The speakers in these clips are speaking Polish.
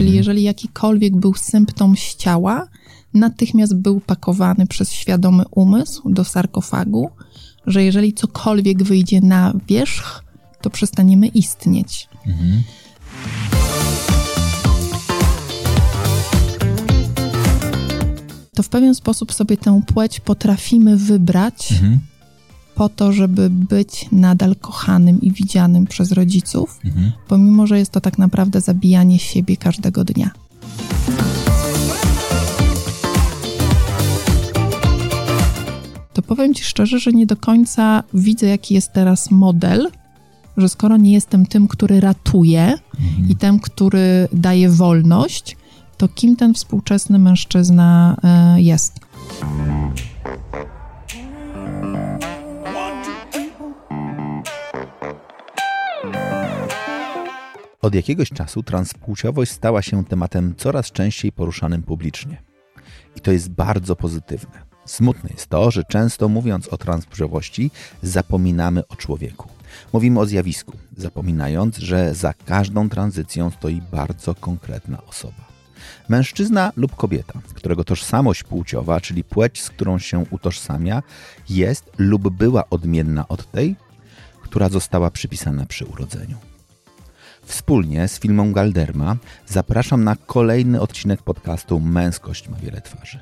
Czyli jeżeli jakikolwiek był symptom z ciała, natychmiast był pakowany przez świadomy umysł do sarkofagu, że jeżeli cokolwiek wyjdzie na wierzch, to przestaniemy istnieć. Mhm. To w pewien sposób sobie tę płeć potrafimy wybrać mhm. Po to, żeby być nadal kochanym i widzianym przez rodziców, mhm. pomimo że jest to tak naprawdę zabijanie siebie każdego dnia. To powiem Ci szczerze, że nie do końca widzę, jaki jest teraz model że skoro nie jestem tym, który ratuje mhm. i tym, który daje wolność, to kim ten współczesny mężczyzna e, jest? Od jakiegoś czasu transpłciowość stała się tematem coraz częściej poruszanym publicznie. I to jest bardzo pozytywne. Smutne jest to, że często mówiąc o transpłciowości, zapominamy o człowieku. Mówimy o zjawisku, zapominając, że za każdą tranzycją stoi bardzo konkretna osoba. Mężczyzna lub kobieta, którego tożsamość płciowa, czyli płeć, z którą się utożsamia, jest lub była odmienna od tej, która została przypisana przy urodzeniu. Wspólnie z filmą Galderma zapraszam na kolejny odcinek podcastu Męskość ma wiele twarzy.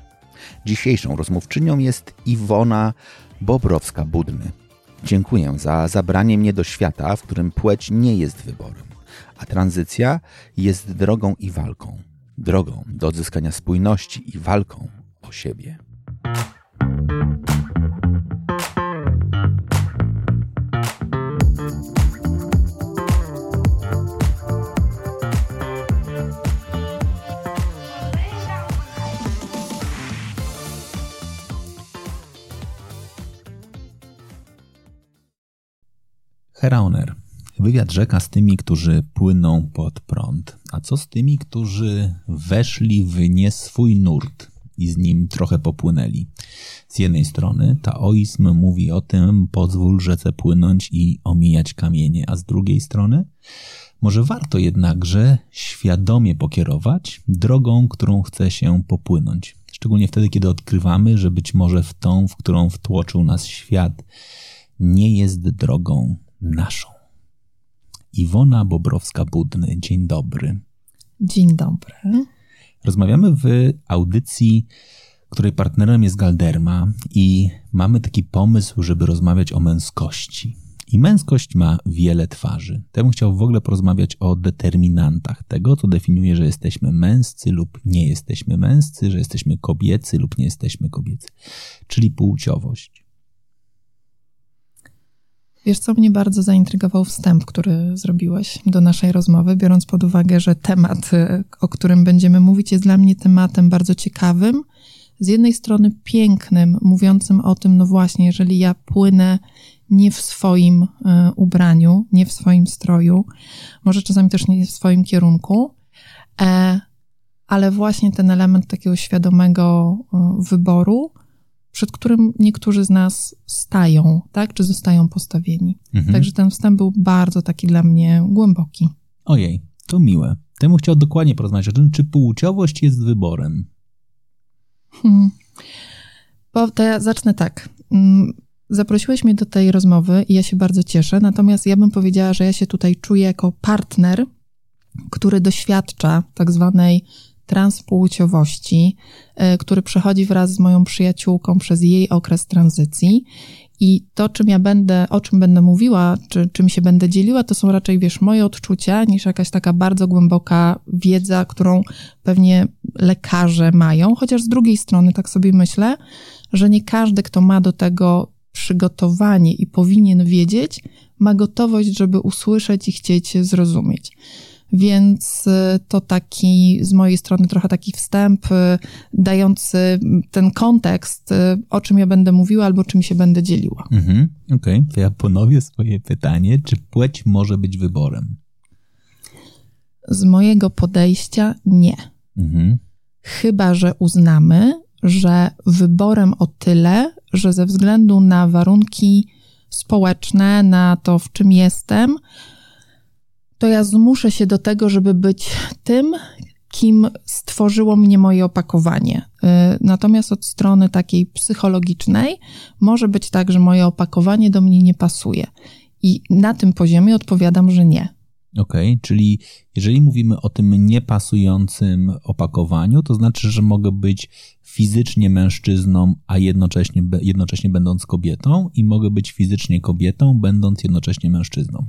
Dzisiejszą rozmówczynią jest Iwona Bobrowska-Budny, Dziękuję za zabranie mnie do świata, w którym płeć nie jest wyborem, a tranzycja jest drogą i walką. Drogą do odzyskania spójności i walką o siebie. Heraoner. Wywiad rzeka z tymi, którzy płyną pod prąd. A co z tymi, którzy weszli w nie swój nurt i z nim trochę popłynęli? Z jednej strony taoizm mówi o tym, pozwól rzece płynąć i omijać kamienie, a z drugiej strony może warto jednakże świadomie pokierować drogą, którą chce się popłynąć. Szczególnie wtedy, kiedy odkrywamy, że być może w tą, w którą wtłoczył nas świat, nie jest drogą naszą. Iwona Bobrowska-Budny, dzień dobry. Dzień dobry. Rozmawiamy w audycji, której partnerem jest Galderma i mamy taki pomysł, żeby rozmawiać o męskości. I męskość ma wiele twarzy. Bym chciał w ogóle porozmawiać o determinantach tego, co definiuje, że jesteśmy męscy lub nie jesteśmy męscy, że jesteśmy kobiecy lub nie jesteśmy kobiecy, czyli płciowość. Wiesz, co mnie bardzo zaintrygował wstęp, który zrobiłeś do naszej rozmowy, biorąc pod uwagę, że temat, y, o którym będziemy mówić, jest dla mnie tematem bardzo ciekawym. Z jednej strony pięknym, mówiącym o tym, no właśnie, jeżeli ja płynę nie w swoim y, ubraniu, nie w swoim stroju, może czasami też nie w swoim kierunku, e, ale właśnie ten element takiego świadomego y, wyboru, przed którym niektórzy z nas stają, tak, czy zostają postawieni. Mhm. Także ten wstęp był bardzo taki dla mnie głęboki. Ojej, to miłe. Temu chciał dokładnie porozmawiać o tym, czy płciowość jest wyborem. Hmm. Bo to ja zacznę tak. Mm, zaprosiłeś mnie do tej rozmowy i ja się bardzo cieszę, natomiast ja bym powiedziała, że ja się tutaj czuję jako partner, który doświadcza tak zwanej transpłciowości, e, który przechodzi wraz z moją przyjaciółką przez jej okres tranzycji. I to, czym ja będę, o czym będę mówiła, czy czym się będę dzieliła, to są raczej, wiesz, moje odczucia, niż jakaś taka bardzo głęboka wiedza, którą pewnie lekarze mają. Chociaż z drugiej strony, tak sobie myślę, że nie każdy, kto ma do tego przygotowanie i powinien wiedzieć, ma gotowość, żeby usłyszeć i chcieć zrozumieć. Więc y, to taki z mojej strony trochę taki wstęp y, dający ten kontekst, y, o czym ja będę mówiła albo czym się będę dzieliła. Mhm, Okej, okay. to ja ponowię swoje pytanie. Czy płeć może być wyborem? Z mojego podejścia nie. Mhm. Chyba, że uznamy, że wyborem o tyle, że ze względu na warunki społeczne, na to, w czym jestem, to ja zmuszę się do tego, żeby być tym, kim stworzyło mnie moje opakowanie. Y, natomiast od strony takiej psychologicznej może być tak, że moje opakowanie do mnie nie pasuje. I na tym poziomie odpowiadam, że nie. Okej, okay, czyli jeżeli mówimy o tym niepasującym opakowaniu, to znaczy, że mogę być fizycznie mężczyzną, a jednocześnie, jednocześnie będąc kobietą, i mogę być fizycznie kobietą, będąc jednocześnie mężczyzną.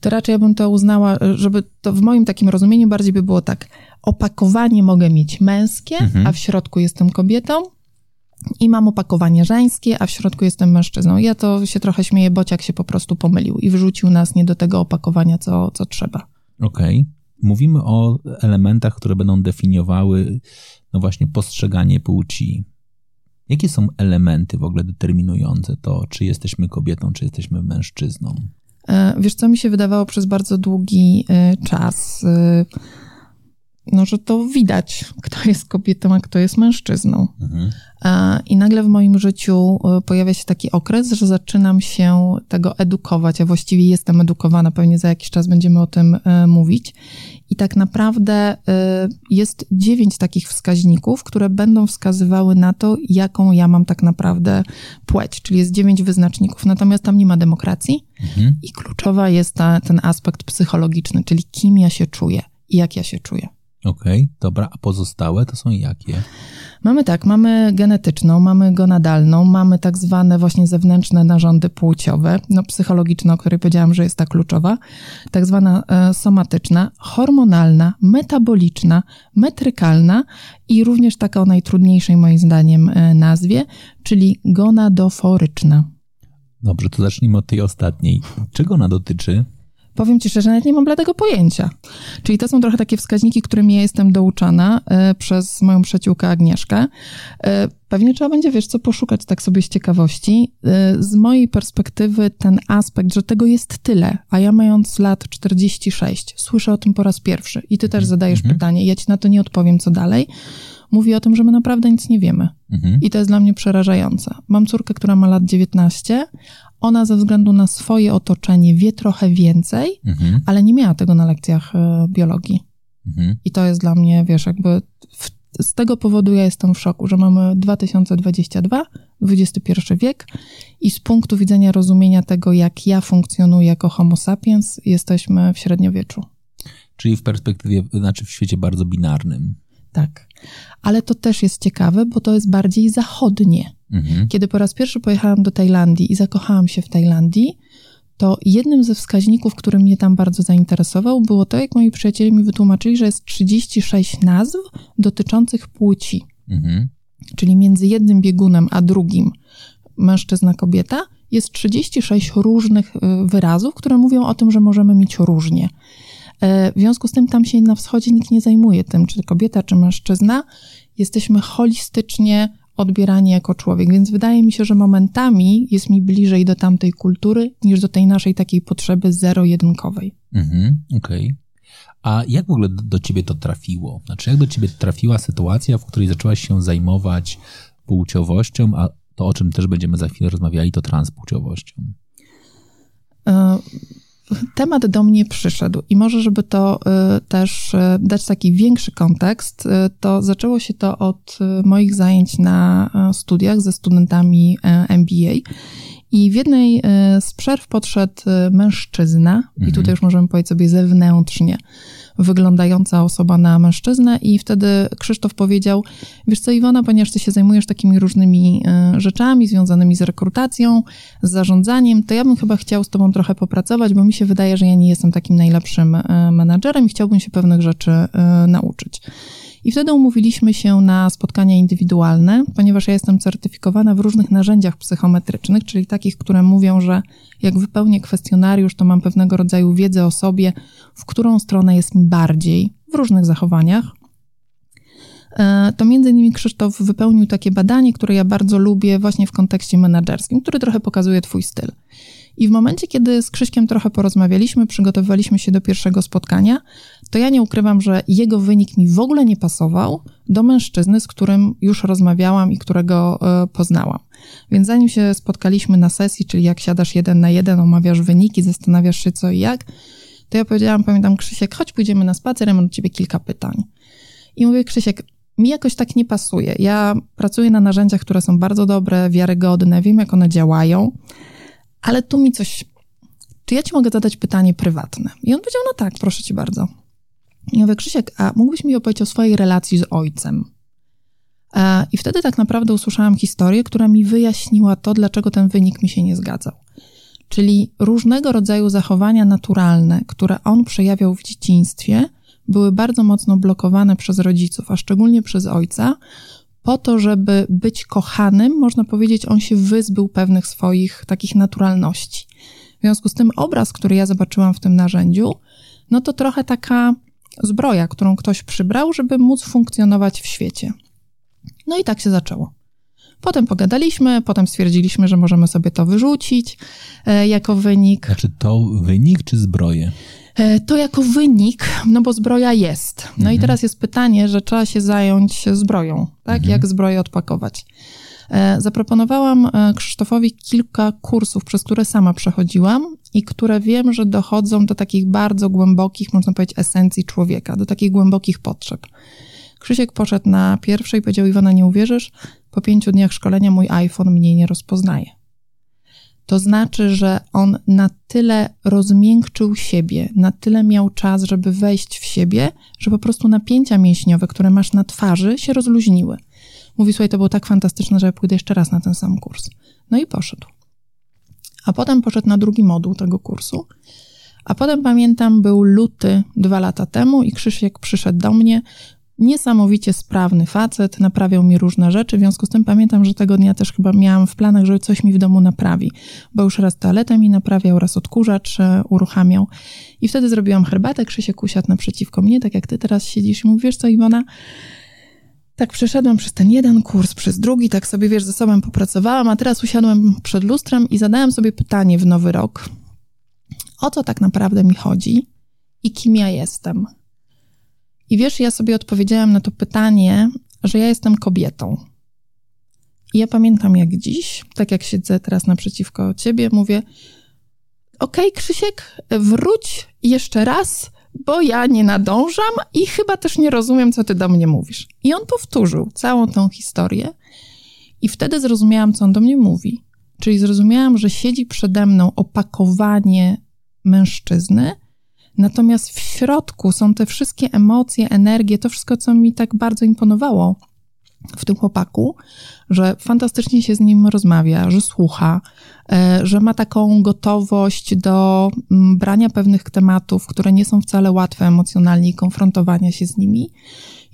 To raczej ja bym to uznała, żeby to w moim takim rozumieniu bardziej by było tak. Opakowanie mogę mieć męskie, mhm. a w środku jestem kobietą, i mam opakowanie żeńskie, a w środku jestem mężczyzną. Ja to się trochę śmieję, bociak się po prostu pomylił i wrzucił nas nie do tego opakowania, co, co trzeba. Okej. Okay. Mówimy o elementach, które będą definiowały, no właśnie, postrzeganie płci. Jakie są elementy w ogóle determinujące to, czy jesteśmy kobietą, czy jesteśmy mężczyzną? E, wiesz, co mi się wydawało przez bardzo długi e, czas? E, no, że to widać, kto jest kobietą, a kto jest mężczyzną. Mhm. I nagle w moim życiu pojawia się taki okres, że zaczynam się tego edukować, a właściwie jestem edukowana, pewnie za jakiś czas będziemy o tym mówić. I tak naprawdę e, jest dziewięć takich wskaźników, które będą wskazywały na to, jaką ja mam tak naprawdę płeć, czyli jest dziewięć wyznaczników, natomiast tam nie ma demokracji mhm. i kluczowa jest ta, ten aspekt psychologiczny, czyli kim ja się czuję i jak ja się czuję. Okej, okay, dobra, a pozostałe to są jakie? Mamy tak, mamy genetyczną, mamy gonadalną, mamy tak zwane właśnie zewnętrzne narządy płciowe, no psychologiczne, o której powiedziałam, że jest ta kluczowa, tak zwana e, somatyczna, hormonalna, metaboliczna, metrykalna i również taka o najtrudniejszej moim zdaniem e, nazwie, czyli gonadoforyczna. Dobrze, to zacznijmy od tej ostatniej. Czego ona dotyczy? Powiem ci szczerze, nawet nie mam bladego pojęcia. Czyli to są trochę takie wskaźniki, którymi ja jestem douczana y, przez moją przyjaciółkę Agnieszkę. Y, pewnie trzeba będzie, wiesz co, poszukać tak sobie z ciekawości. Y, z mojej perspektywy ten aspekt, że tego jest tyle, a ja mając lat 46, słyszę o tym po raz pierwszy i ty też zadajesz mhm. pytanie, ja ci na to nie odpowiem, co dalej mówi o tym, że my naprawdę nic nie wiemy. Mhm. I to jest dla mnie przerażające. Mam córkę, która ma lat 19, ona ze względu na swoje otoczenie wie trochę więcej, mhm. ale nie miała tego na lekcjach e, biologii. Mhm. I to jest dla mnie, wiesz, jakby w, z tego powodu ja jestem w szoku, że mamy 2022, XXI wiek i z punktu widzenia rozumienia tego, jak ja funkcjonuję jako homo sapiens, jesteśmy w średniowieczu. Czyli w perspektywie, znaczy w świecie bardzo binarnym. Tak. Ale to też jest ciekawe, bo to jest bardziej zachodnie. Mhm. Kiedy po raz pierwszy pojechałam do Tajlandii i zakochałam się w Tajlandii, to jednym ze wskaźników, który mnie tam bardzo zainteresował, było to, jak moi przyjaciele mi wytłumaczyli, że jest 36 nazw dotyczących płci. Mhm. Czyli między jednym biegunem a drugim, mężczyzna, kobieta, jest 36 różnych y, wyrazów, które mówią o tym, że możemy mieć różnie. E, w związku z tym tam się na wschodzie nikt nie zajmuje tym, czy kobieta, czy mężczyzna. Jesteśmy holistycznie odbierani jako człowiek, więc wydaje mi się, że momentami jest mi bliżej do tamtej kultury niż do tej naszej takiej potrzeby zero-jedynkowej. Mhm, okej. Okay. A jak w ogóle do ciebie to trafiło? Znaczy, jak do ciebie trafiła sytuacja, w której zaczęłaś się zajmować płciowością, a to, o czym też będziemy za chwilę rozmawiali, to transpłciowością? Temat do mnie przyszedł i może, żeby to y, też y, dać taki większy kontekst, y, to zaczęło się to od moich zajęć na studiach ze studentami MBA. I w jednej z przerw podszedł mężczyzna, mhm. i tutaj już możemy powiedzieć sobie zewnętrznie, wyglądająca osoba na mężczyznę i wtedy Krzysztof powiedział, wiesz co Iwona, ponieważ ty się zajmujesz takimi różnymi e, rzeczami związanymi z rekrutacją, z zarządzaniem, to ja bym chyba chciał z tobą trochę popracować, bo mi się wydaje, że ja nie jestem takim najlepszym e, menadżerem i chciałbym się pewnych rzeczy e, nauczyć. I wtedy umówiliśmy się na spotkania indywidualne, ponieważ ja jestem certyfikowana w różnych narzędziach psychometrycznych, czyli takich, które mówią, że jak wypełnię kwestionariusz, to mam pewnego rodzaju wiedzę o sobie, w którą stronę jest mi bardziej w różnych zachowaniach. E, to między innymi Krzysztof wypełnił takie badanie, które ja bardzo lubię właśnie w kontekście menedżerskim, który trochę pokazuje twój styl. I w momencie, kiedy z Krzyśkiem trochę porozmawialiśmy, przygotowywaliśmy się do pierwszego spotkania, to ja nie ukrywam, że jego wynik mi w ogóle nie pasował do mężczyzny, z którym już rozmawiałam i którego e, poznałam. Więc zanim się spotkaliśmy na sesji, czyli jak siadasz jeden na jeden, omawiasz wyniki, zastanawiasz się co i jak, to ja powiedziałam, pamiętam Krzysiek, chodź pójdziemy na spacer, ja mam do ciebie kilka pytań. I mówię, Krzysiek, mi jakoś tak nie pasuje. Ja pracuję na narzędziach, które są bardzo dobre, wiarygodne, wiem, jak one działają, ale tu mi coś. Czy ja ci mogę zadać pytanie prywatne? I on powiedział, no tak, proszę ci bardzo. I ja mówię, Krzysiek, a mógłbyś mi opowiedzieć o swojej relacji z ojcem? E, I wtedy tak naprawdę usłyszałam historię, która mi wyjaśniła to, dlaczego ten wynik mi się nie zgadzał. Czyli różnego rodzaju zachowania naturalne, które on przejawiał w dzieciństwie, były bardzo mocno blokowane przez rodziców, a szczególnie przez ojca, po to, żeby być kochanym, można powiedzieć, on się wyzbył pewnych swoich takich naturalności. W związku z tym obraz, który ja zobaczyłam w tym narzędziu, no to trochę taka zbroja, którą ktoś przybrał, żeby móc funkcjonować w świecie. No i tak się zaczęło. Potem pogadaliśmy, potem stwierdziliśmy, że możemy sobie to wyrzucić e, jako wynik. Znaczy to wynik czy zbroję? E, to jako wynik, no bo zbroja jest. No mhm. i teraz jest pytanie, że trzeba się zająć zbroją, tak? Mhm. Jak zbroję odpakować. E, zaproponowałam e, Krzysztofowi kilka kursów, przez które sama przechodziłam i które wiem, że dochodzą do takich bardzo głębokich, można powiedzieć, esencji człowieka, do takich głębokich potrzeb. Krzysiek poszedł na pierwsze i powiedział: Iwona, nie uwierzysz, po pięciu dniach szkolenia mój iPhone mnie nie rozpoznaje. To znaczy, że on na tyle rozmiękczył siebie, na tyle miał czas, żeby wejść w siebie, że po prostu napięcia mięśniowe, które masz na twarzy, się rozluźniły. Mówi, słuchaj, to było tak fantastyczne, że ja pójdę jeszcze raz na ten sam kurs. No i poszedł. A potem poszedł na drugi moduł tego kursu. A potem pamiętam, był luty dwa lata temu i Krzysiek przyszedł do mnie, Niesamowicie sprawny facet, naprawiał mi różne rzeczy, w związku z tym pamiętam, że tego dnia też chyba miałam w planach, że coś mi w domu naprawi, bo już raz toaletę mi naprawiał, raz odkurzacz e, uruchamiał. I wtedy zrobiłam herbatę, Krzysiek usiadł naprzeciwko mnie, tak jak ty teraz siedzisz i mówisz, wiesz co Iwona, tak przeszedłem przez ten jeden kurs, przez drugi, tak sobie, wiesz, ze sobą popracowałam, a teraz usiadłem przed lustrem i zadałem sobie pytanie w nowy rok, o co tak naprawdę mi chodzi i kim ja jestem. I wiesz, ja sobie odpowiedziałam na to pytanie, że ja jestem kobietą. I ja pamiętam jak dziś, tak jak siedzę teraz naprzeciwko ciebie, mówię: Okej, okay, Krzysiek, wróć jeszcze raz, bo ja nie nadążam i chyba też nie rozumiem, co ty do mnie mówisz. I on powtórzył całą tą historię, i wtedy zrozumiałam, co on do mnie mówi. Czyli zrozumiałam, że siedzi przede mną opakowanie mężczyzny, Natomiast w środku są te wszystkie emocje, energie, to wszystko, co mi tak bardzo imponowało w tym chłopaku, że fantastycznie się z nim rozmawia, że słucha, e, że ma taką gotowość do mm, brania pewnych tematów, które nie są wcale łatwe emocjonalnie i konfrontowania się z nimi.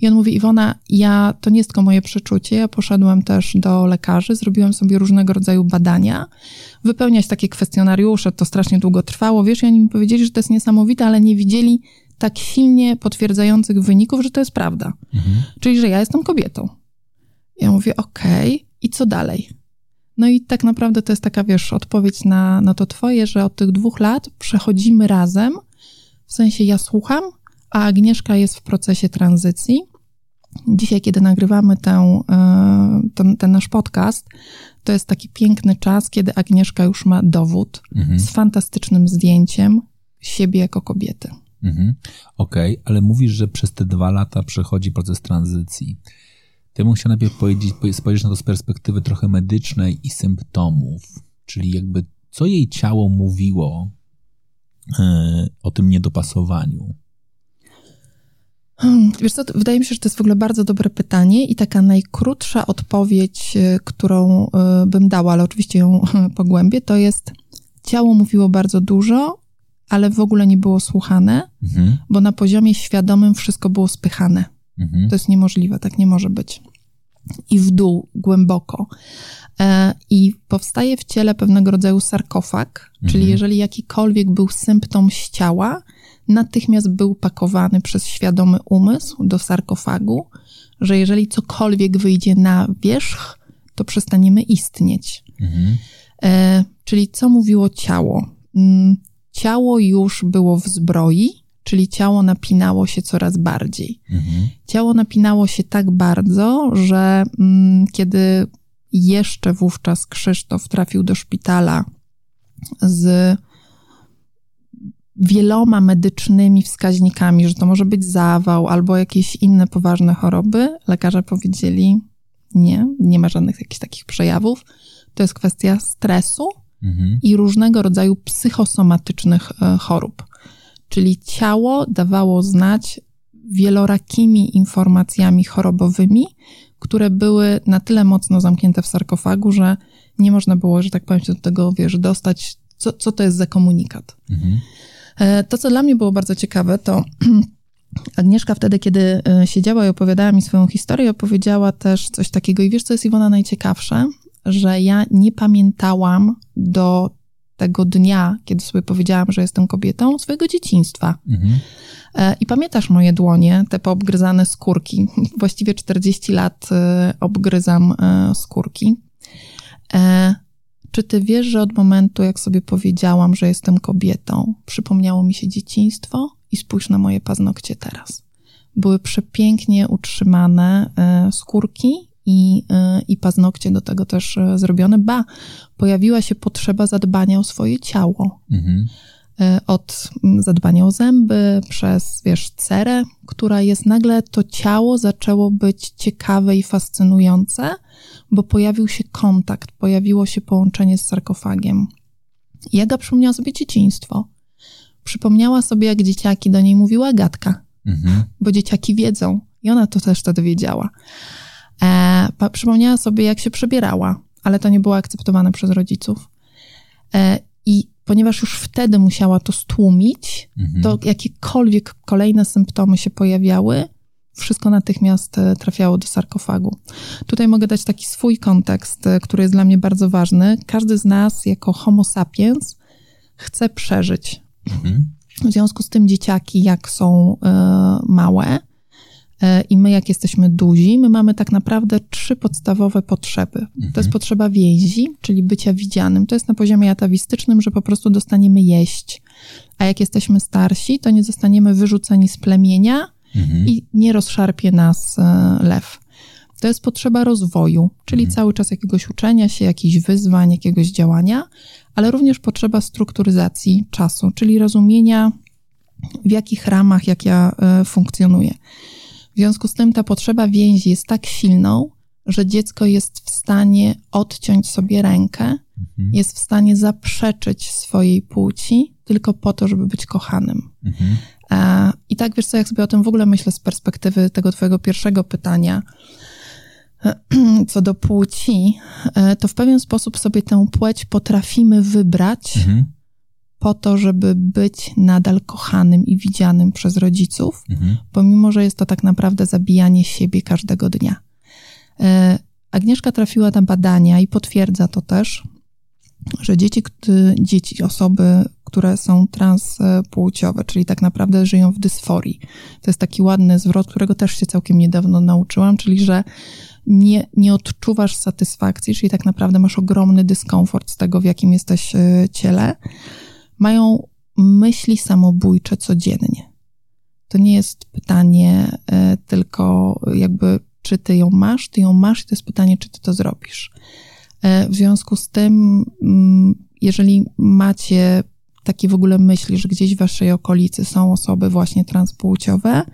I on mówi, Iwona, ja, to nie jest tylko moje przeczucie, ja poszedłem też do lekarzy, zrobiłem sobie różnego rodzaju badania, wypełniać takie kwestionariusze, to strasznie długo trwało, wiesz, i oni mi powiedzieli, że to jest niesamowite, ale nie widzieli tak silnie potwierdzających wyników, że to jest prawda. Mhm. Czyli, że ja jestem kobietą. Ja mówię, okej, okay, i co dalej? No i tak naprawdę to jest taka, wiesz, odpowiedź na, na to twoje, że od tych dwóch lat przechodzimy razem, w sensie ja słucham, a Agnieszka jest w procesie tranzycji. Dzisiaj, kiedy nagrywamy tę, e, ten, ten nasz podcast, to jest taki piękny czas, kiedy Agnieszka już ma dowód mhm. z fantastycznym zdjęciem siebie jako kobiety. Mhm. Okej, okay, ale mówisz, że przez te dwa lata przechodzi proces tranzycji. To ja bym chciał najpierw powiedzieć, spojrzeć na to z perspektywy trochę medycznej i symptomów, czyli jakby co jej ciało mówiło e, o tym niedopasowaniu. Hmm, wiesz co, wydaje mi się, że to jest w ogóle bardzo dobre pytanie i taka najkrótsza odpowiedź, e, którą e, bym dała, ale oczywiście ją pogłębię, to jest ciało mówiło bardzo dużo, ale w ogóle nie było słuchane, mhm. bo na poziomie świadomym wszystko było spychane. Mhm. To jest niemożliwe, tak nie może być. I w dół, głęboko. E, I powstaje w ciele pewnego rodzaju sarkofag, mhm. czyli jeżeli jakikolwiek był symptom z ciała, natychmiast był pakowany przez świadomy umysł do sarkofagu, że jeżeli cokolwiek wyjdzie na wierzch, to przestaniemy istnieć. Mhm. E, czyli co mówiło ciało? Mm, ciało już było w zbroi, czyli ciało napinało się coraz bardziej. Mhm. Ciało napinało się tak bardzo, że mm, kiedy jeszcze wówczas Krzysztof trafił do szpitala z wieloma medycznymi wskaźnikami, że to może być zawał albo jakieś inne poważne choroby, lekarze powiedzieli nie, nie ma żadnych jakichś takich przejawów. To jest kwestia stresu mhm. i różnego rodzaju psychosomatycznych e, chorób. Czyli ciało dawało znać wielorakimi informacjami chorobowymi, które były na tyle mocno zamknięte w sarkofagu, że nie można było, że tak powiem, się do tego, wiesz, dostać, co, co to jest za komunikat. Mhm. E, to, co dla mnie było bardzo ciekawe, to Agnieszka wtedy, kiedy e, siedziała i opowiadała mi swoją historię, opowiedziała też coś takiego. I wiesz, co jest Iwona najciekawsze? Że ja nie pamiętałam do tego dnia, kiedy sobie powiedziałam, że jestem kobietą, swojego dzieciństwa. Mhm. E, I pamiętasz moje dłonie, te poobgryzane skórki. Właściwie 40 lat obgryzam skórki. Czy ty wiesz, że od momentu, jak sobie powiedziałam, że jestem kobietą, przypomniało mi się dzieciństwo i spójrz na moje paznokcie teraz. Były przepięknie utrzymane e, skórki i, e, i paznokcie do tego też e, zrobione. Ba, pojawiła się potrzeba zadbania o swoje ciało. Mhm. Od zadbania o zęby, przez, wiesz, cerę, która jest nagle, to ciało zaczęło być ciekawe i fascynujące bo pojawił się kontakt, pojawiło się połączenie z sarkofagiem. Jaga przypomniała sobie dzieciństwo. Przypomniała sobie, jak dzieciaki do niej mówiła gadka, mhm. bo dzieciaki wiedzą i ona to też wtedy wiedziała. E, przypomniała sobie, jak się przebierała, ale to nie było akceptowane przez rodziców. I ponieważ już wtedy musiała to stłumić, mhm. to jakiekolwiek kolejne symptomy się pojawiały, wszystko natychmiast e, trafiało do sarkofagu. Tutaj mogę dać taki swój kontekst, e, który jest dla mnie bardzo ważny. Każdy z nas, jako Homo sapiens, chce przeżyć. Mhm. W związku z tym dzieciaki, jak są y, małe i my, jak jesteśmy duzi, my mamy tak naprawdę trzy podstawowe potrzeby. Mhm. To jest mhm. potrzeba więzi, czyli bycia widzianym. To jest na poziomie atawistycznym, że po prostu dostaniemy jeść. A jak jesteśmy starsi, to nie zostaniemy wyrzuceni z plemienia, mhm. i nie rozszarpie nas e, lew. To jest potrzeba rozwoju, czyli mhm. cały czas jakiegoś uczenia się, jakichś wyzwań, jakiegoś działania, ale również potrzeba strukturyzacji czasu, czyli rozumienia, w jakich ramach, jak ja e, funkcjonuję. W związku z tym ta potrzeba więzi jest tak silną, że dziecko jest w stanie odciąć sobie rękę, mhm. jest w stanie zaprzeczyć swojej płci tylko po to, żeby być kochanym. Mhm. E, I tak wiesz co, jak sobie o tym w ogóle myślę z perspektywy tego twojego pierwszego pytania, co do płci, e, to w pewien sposób sobie tę płeć potrafimy wybrać mhm. Po to, żeby być nadal kochanym i widzianym przez rodziców, mhm. pomimo, że jest to tak naprawdę zabijanie siebie każdego dnia. E, Agnieszka trafiła na badania i potwierdza to też, że dzieci, dzieci, osoby, które są transpłciowe, czyli tak naprawdę żyją w dysforii. To jest taki ładny zwrot, którego też się całkiem niedawno nauczyłam, czyli że nie, nie odczuwasz satysfakcji, czyli tak naprawdę masz ogromny dyskomfort z tego, w jakim jesteś e, ciele. Mają myśli samobójcze codziennie. To nie jest pytanie e, tylko jakby, czy ty ją masz, ty ją masz i to jest pytanie, czy ty to zrobisz. E, w związku z tym, mm, jeżeli macie takie w ogóle myśli, że gdzieś w waszej okolicy są osoby właśnie transpłciowe,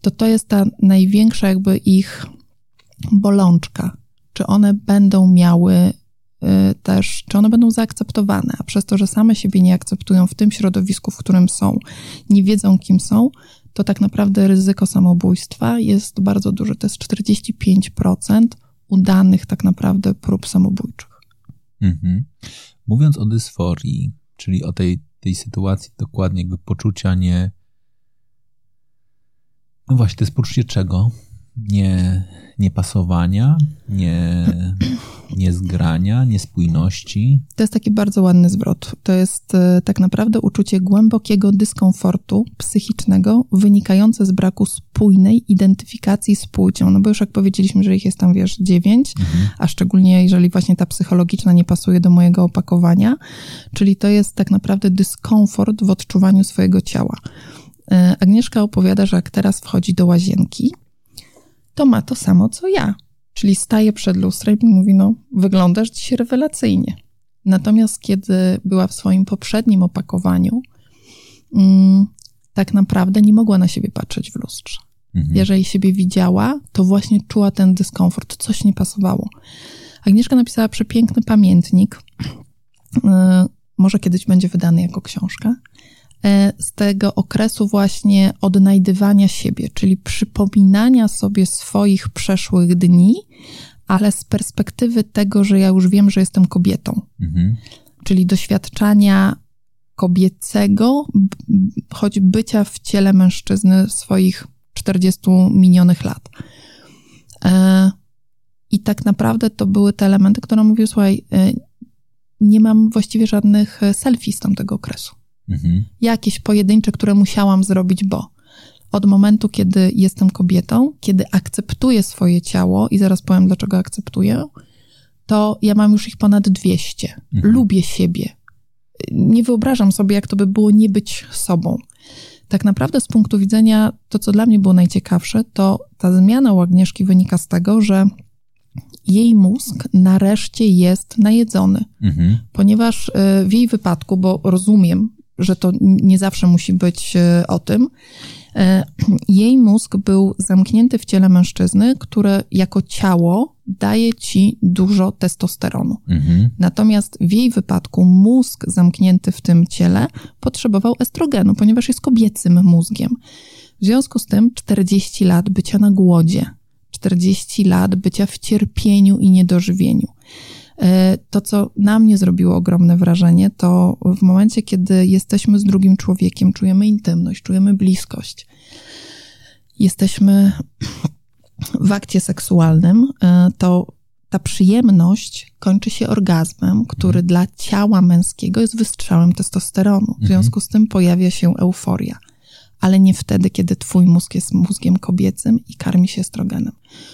to to jest ta największa jakby ich bolączka. Czy one będą miały też, czy one będą zaakceptowane, a przez to, że same siebie nie akceptują w tym środowisku, w którym są, nie wiedzą kim są, to tak naprawdę ryzyko samobójstwa jest bardzo duże. To jest 45% udanych tak naprawdę prób samobójczych. Mhm. Mówiąc o dysforii, czyli o tej, tej sytuacji dokładnie jakby poczucia nie... No właśnie, to jest poczucie czego? Nie, niepasowania, nie, niezgrania, niespójności. To jest taki bardzo ładny zwrot. To jest e, tak naprawdę uczucie głębokiego dyskomfortu psychicznego wynikające z braku spójnej identyfikacji z płcią. No bo już jak powiedzieliśmy, że ich jest tam, wiesz, dziewięć, mhm. a szczególnie jeżeli właśnie ta psychologiczna nie pasuje do mojego opakowania, czyli to jest tak naprawdę dyskomfort w odczuwaniu swojego ciała. E, Agnieszka opowiada, że jak teraz wchodzi do łazienki, to ma to samo co ja. Czyli staje przed lustrem i mówi: No, wyglądasz dziś rewelacyjnie. Natomiast kiedy była w swoim poprzednim opakowaniu, mm, tak naprawdę nie mogła na siebie patrzeć w lustrze. Mhm. Jeżeli siebie widziała, to właśnie czuła ten dyskomfort, coś nie pasowało. Agnieszka napisała przepiękny pamiętnik, e, może kiedyś będzie wydany jako książka, z tego okresu właśnie odnajdywania siebie, czyli przypominania sobie swoich przeszłych dni, ale z perspektywy tego, że ja już wiem, że jestem kobietą. Mhm. Czyli doświadczania kobiecego, choć bycia w ciele mężczyzny swoich 40 minionych lat. E, I tak naprawdę to były te elementy, które mówił, słuchaj, e, nie mam właściwie żadnych selfie z tamtego okresu. Mhm. Jakieś pojedyncze, które musiałam zrobić, bo od momentu, kiedy jestem kobietą, kiedy akceptuję swoje ciało i zaraz powiem, dlaczego akceptuję, to ja mam już ich ponad 200. Mhm. Lubię siebie. Nie wyobrażam sobie, jak to by było nie być sobą. Tak naprawdę z punktu widzenia, to co dla mnie było najciekawsze, to ta zmiana u Agnieszki wynika z tego, że jej mózg nareszcie jest najedzony. Mhm. Ponieważ e, w jej wypadku, bo rozumiem, że to nie zawsze musi być e, o tym, E, jej mózg był zamknięty w ciele mężczyzny, które jako ciało daje ci dużo testosteronu. Mhm. Natomiast w jej wypadku mózg zamknięty w tym ciele potrzebował estrogenu, ponieważ jest kobiecym mózgiem. W związku z tym 40 lat bycia na głodzie, 40 lat bycia w cierpieniu i niedożywieniu. E, to, co na mnie zrobiło ogromne wrażenie, to w momencie, kiedy jesteśmy z drugim człowiekiem, czujemy intymność, czujemy bliskość, jesteśmy w akcie seksualnym, e, to ta przyjemność kończy się orgazmem, który dla ciała męskiego jest wystrzałem testosteronu. W mhm. związku z tym pojawia się euforia ale nie wtedy, kiedy twój mózg jest mózgiem kobiecym i karmi się estrogenem.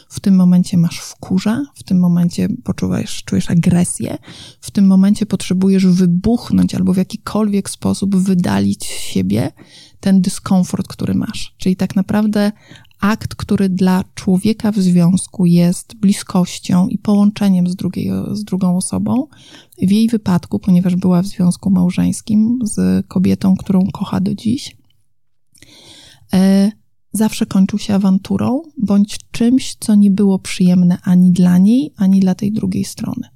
W tym momencie masz wkurza, w tym momencie poczuwasz, czujesz agresję, w tym momencie potrzebujesz wybuchnąć albo w jakikolwiek sposób wydalić z siebie ten dyskomfort, który masz. Czyli tak naprawdę akt, który dla człowieka w związku jest bliskością i połączeniem z, drugiej, z drugą osobą, w jej wypadku, ponieważ była w związku małżeńskim z kobietą, którą kocha do dziś, zawsze kończył się awanturą bądź czymś, co nie było przyjemne ani dla niej, ani dla tej drugiej strony.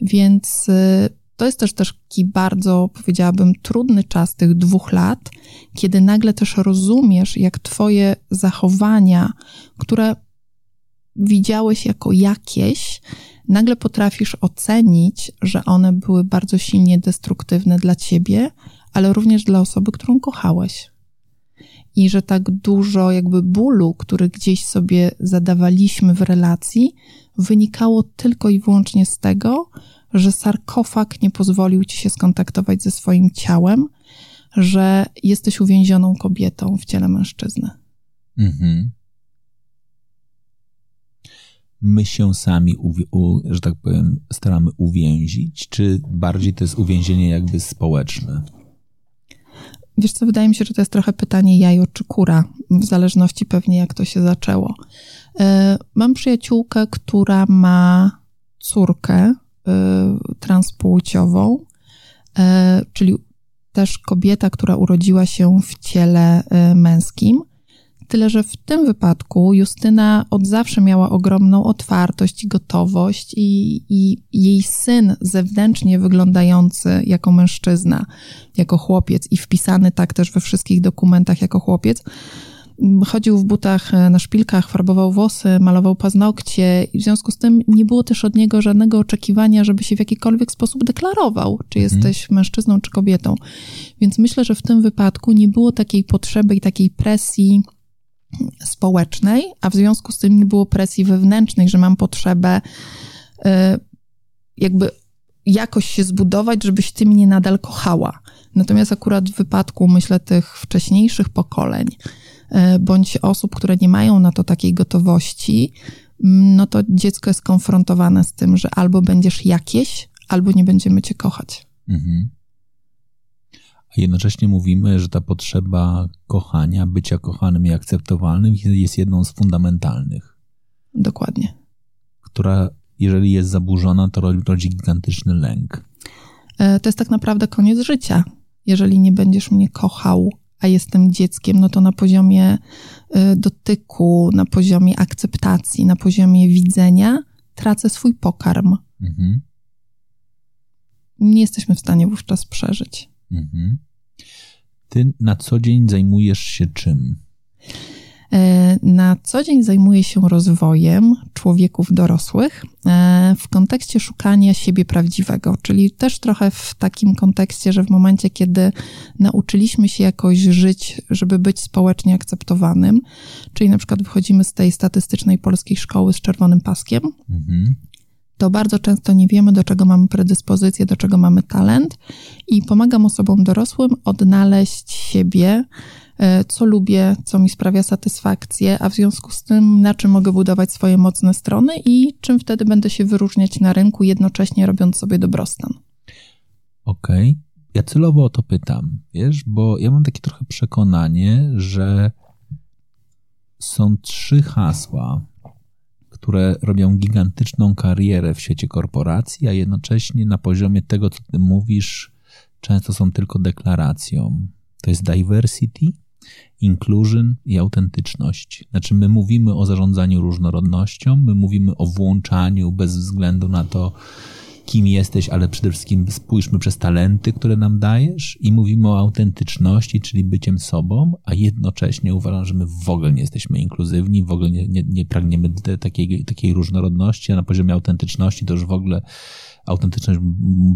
Więc e, to jest też taki bardzo, powiedziałabym, trudny czas tych dwóch lat, kiedy nagle też rozumiesz, jak twoje zachowania, które widziałeś jako jakieś, nagle potrafisz ocenić, że one były bardzo silnie destruktywne dla ciebie, ale również dla osoby, którą kochałeś i że tak dużo jakby bólu, który gdzieś sobie zadawaliśmy w relacji, wynikało tylko i wyłącznie z tego, że sarkofag nie pozwolił ci się skontaktować ze swoim ciałem, że jesteś uwięzioną kobietą w ciele mężczyzny. Mhm. My się sami, że tak powiem, staramy uwięzić, czy bardziej to jest uwięzienie jakby społeczne? Wiesz co, wydaje mi się, że to jest trochę pytanie jajo czy kura, w zależności pewnie jak to się zaczęło. E, mam przyjaciółkę, która ma córkę e, transpłciową, e, czyli też kobieta, która urodziła się w ciele męskim. Tyle, że w tym wypadku Justyna od zawsze miała ogromną otwartość i gotowość, i, i jej syn, zewnętrznie wyglądający jako mężczyzna, jako chłopiec i wpisany tak też we wszystkich dokumentach jako chłopiec, chodził w butach e, na szpilkach, farbował włosy, malował paznokcie i w związku z tym nie było też od niego żadnego oczekiwania, żeby się w jakikolwiek sposób deklarował, czy mhm. jesteś mężczyzną, czy kobietą. Więc myślę, że w tym wypadku nie było takiej potrzeby i takiej presji społecznej, a w związku z tym nie było presji wewnętrznej, że mam potrzebę y, jakby jakoś się zbudować, żebyś ty mnie nadal kochała. Natomiast akurat w wypadku, myślę, tych wcześniejszych pokoleń, y, bądź osób, które nie mają na to takiej gotowości, mm, no to dziecko jest konfrontowane z tym, że albo będziesz jakieś, albo nie będziemy cię kochać. Mhm a jednocześnie mówimy, że ta potrzeba kochania, bycia kochanym i akceptowalnym jest jedną z fundamentalnych. Dokładnie. Która, jeżeli jest zaburzona, to rodzi gigantyczny lęk. E, to jest tak naprawdę koniec życia. Jeżeli nie będziesz mnie kochał, a jestem dzieckiem, no to na poziomie y, dotyku, na poziomie akceptacji, na poziomie widzenia tracę swój pokarm. Mhm. Nie jesteśmy w stanie wówczas przeżyć. Mhm. Ty na co dzień zajmujesz się czym? E, na co dzień zajmuję się rozwojem człowieków dorosłych e, w kontekście szukania siebie prawdziwego, czyli też trochę w takim kontekście, że w momencie, kiedy nauczyliśmy się jakoś żyć, żeby być społecznie akceptowanym, czyli na przykład wychodzimy z tej statystycznej polskiej szkoły z czerwonym paskiem, mhm to bardzo często nie wiemy, do czego mamy predyspozycję, do czego mamy talent, i pomagam osobom dorosłym odnaleźć siebie, e, co lubię, co mi sprawia satysfakcję, a w związku z tym, na czym mogę budować swoje mocne strony i czym wtedy będę się wyróżniać na rynku, jednocześnie robiąc sobie dobrostan. Okej. Okay. Ja celowo o to pytam, wiesz, bo ja mam takie trochę przekonanie, że są trzy hasła, które robią gigantyczną karierę w świecie korporacji, a jednocześnie na poziomie tego, co ty mówisz, często są tylko deklaracją. To jest diversity, inclusion i autentyczność. Znaczy, my mówimy o zarządzaniu różnorodnością, my mówimy o włączaniu bez względu na to, kim jesteś, ale przede wszystkim spójrzmy przez talenty, które nam dajesz i mówimy o autentyczności, czyli byciem sobą, a jednocześnie uważam, że my w ogóle nie jesteśmy inkluzywni, w ogóle nie, nie, nie pragniemy takiej, takiej różnorodności, a na poziomie autentyczności to już w ogóle autentyczność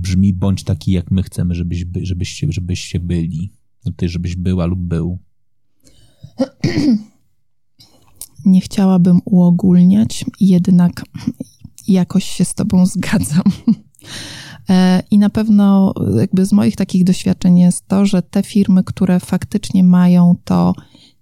brzmi bądź taki, jak my chcemy, żebyś, żebyście, żebyście byli. Ty, żebyś była lub był. Nie chciałabym uogólniać, jednak jakoś się z Tobą zgadzam. E, I na pewno jakby z moich takich doświadczeń jest to, że te firmy, które faktycznie mają to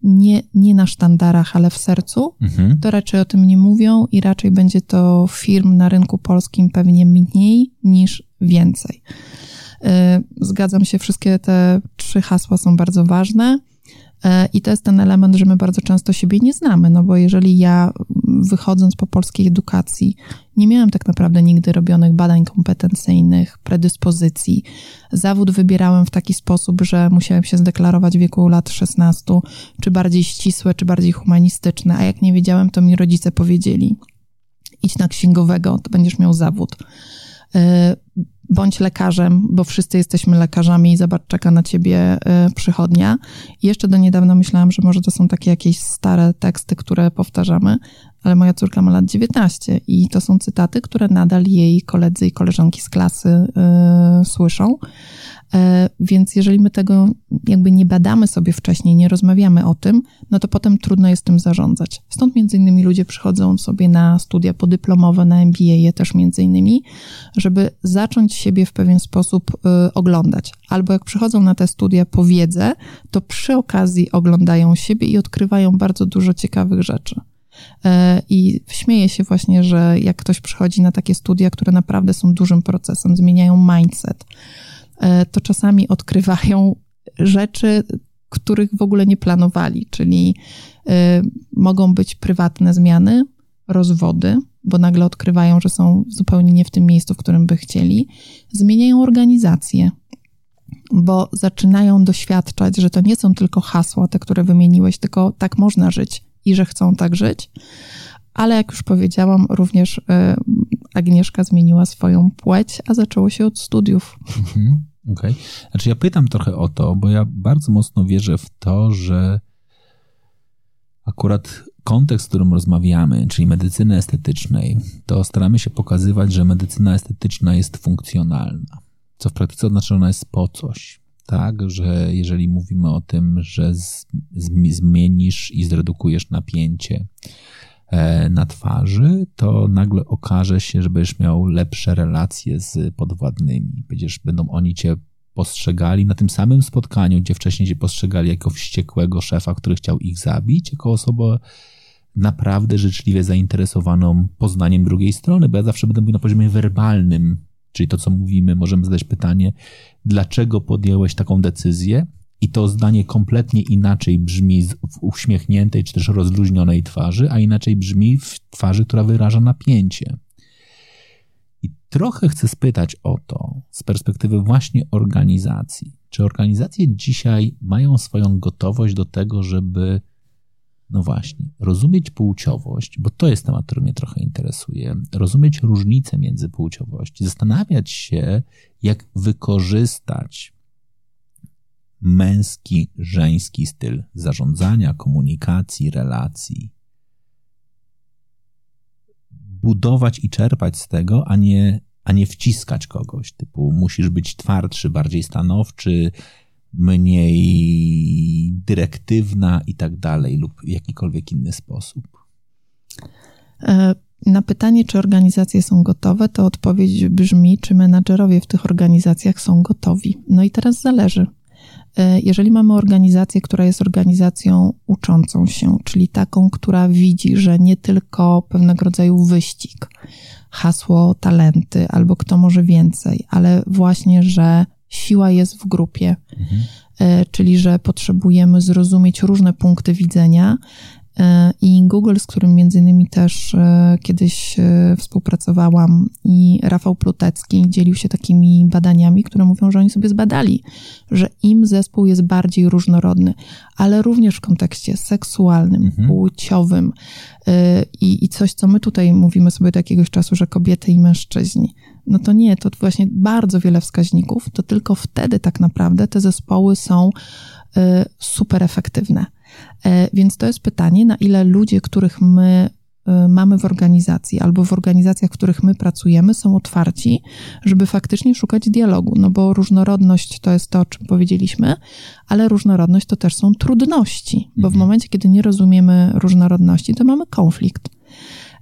nie, nie na sztandarach, ale w sercu, mhm. to raczej o tym nie mówią i raczej będzie to firm na rynku polskim pewnie mniej niż więcej. E, zgadzam się, wszystkie te trzy hasła są bardzo ważne. E, I to jest ten element, że my bardzo często siebie nie znamy, no bo jeżeli ja wychodząc po polskiej edukacji nie miałam tak naprawdę nigdy robionych badań kompetencyjnych, predyspozycji. Zawód wybierałem w taki sposób, że musiałem się zdeklarować w wieku lat 16, czy bardziej ścisłe, czy bardziej humanistyczne, a jak nie wiedziałem, to mi rodzice powiedzieli: idź na księgowego, to będziesz miał zawód e, bądź lekarzem, bo wszyscy jesteśmy lekarzami i zobacz, czeka na ciebie y, przychodnia. I jeszcze do niedawna myślałam, że może to są takie jakieś stare teksty, które powtarzamy, ale moja córka ma lat 19 i to są cytaty, które nadal jej koledzy i koleżanki z klasy y, słyszą. E, więc jeżeli my tego jakby nie badamy sobie wcześniej, nie rozmawiamy o tym, no to potem trudno jest tym zarządzać. Stąd między innymi ludzie przychodzą sobie na studia podyplomowe, na MBA je też między innymi, żeby zacząć siebie w pewien sposób y, oglądać. Albo jak przychodzą na te studia po wiedzę, to przy okazji oglądają siebie i odkrywają bardzo dużo ciekawych rzeczy. E, I śmieję się właśnie, że jak ktoś przychodzi na takie studia, które naprawdę są dużym procesem, zmieniają mindset, to czasami odkrywają rzeczy, których w ogóle nie planowali, czyli e, mogą być prywatne zmiany, rozwody, bo nagle odkrywają, że są zupełnie nie w tym miejscu, w którym by chcieli, zmieniają organizację, bo zaczynają doświadczać, że to nie są tylko hasła, te, które wymieniłeś, tylko tak można żyć i że chcą tak żyć. Ale jak już powiedziałam, również e, Agnieszka zmieniła swoją płeć, a zaczęło się od studiów. Mhm, Okej. Okay. Znaczy ja pytam trochę o to, bo ja bardzo mocno wierzę w to, że akurat kontekst, w którym rozmawiamy, czyli medycyny estetycznej, to staramy się pokazywać, że medycyna estetyczna jest funkcjonalna, co w praktyce oznacza, że ona jest po coś. Tak, że jeżeli mówimy o tym, że zmienisz i zredukujesz napięcie, na twarzy, to nagle okaże się, że będziesz miał lepsze relacje z podwładnymi. Będziesz, będą oni cię postrzegali na tym samym spotkaniu, gdzie wcześniej cię postrzegali jako wściekłego szefa, który chciał ich zabić, jako osobę naprawdę życzliwie zainteresowaną poznaniem drugiej strony, bo ja zawsze będę mówił na poziomie werbalnym, czyli to, co mówimy, możemy zadać pytanie, dlaczego podjąłeś taką decyzję, i to zdanie kompletnie inaczej brzmi w uśmiechniętej czy też rozluźnionej twarzy, a inaczej brzmi w twarzy, która wyraża napięcie. I trochę chcę spytać o to z perspektywy właśnie organizacji. Czy organizacje dzisiaj mają swoją gotowość do tego, żeby, no właśnie, rozumieć płciowość, bo to jest temat, który mnie trochę interesuje, rozumieć różnice między płciowości, zastanawiać się, jak wykorzystać męski, żeński styl zarządzania, komunikacji, relacji. Budować i czerpać z tego, a nie, a nie wciskać kogoś. Typu musisz być twardszy, bardziej stanowczy, mniej dyrektywna i tak dalej, lub w jakikolwiek inny sposób. E, na pytanie, czy organizacje są gotowe, to odpowiedź brzmi, czy menadżerowie w tych organizacjach są gotowi. No i teraz zależy. E, jeżeli mamy organizację, która jest organizacją uczącą się, czyli taką, która widzi, że nie tylko pewnego rodzaju wyścig, hasło talenty albo kto może więcej, ale właśnie, że siła jest w grupie, mhm. czyli że potrzebujemy zrozumieć różne punkty widzenia E, I Google, z którym między innymi też e, kiedyś e, współpracowałam, i Rafał Plutecki dzielił się takimi badaniami, które mówią, że oni sobie zbadali, że im zespół jest bardziej różnorodny, ale również w kontekście seksualnym, mhm. płciowym i, i coś, co my tutaj mówimy sobie do jakiegoś czasu, że kobiety i mężczyźni. No to nie, to właśnie bardzo wiele wskaźników, to tylko wtedy tak naprawdę te zespoły są super efektywne. E, więc to jest pytanie, na ile ludzie, których my e, mamy w organizacji albo w organizacjach, w których my pracujemy, są otwarci, żeby faktycznie szukać dialogu. No bo różnorodność to jest to, o czym powiedzieliśmy, ale różnorodność to też są trudności, bo w mhm. momencie, kiedy nie rozumiemy różnorodności, to mamy konflikt.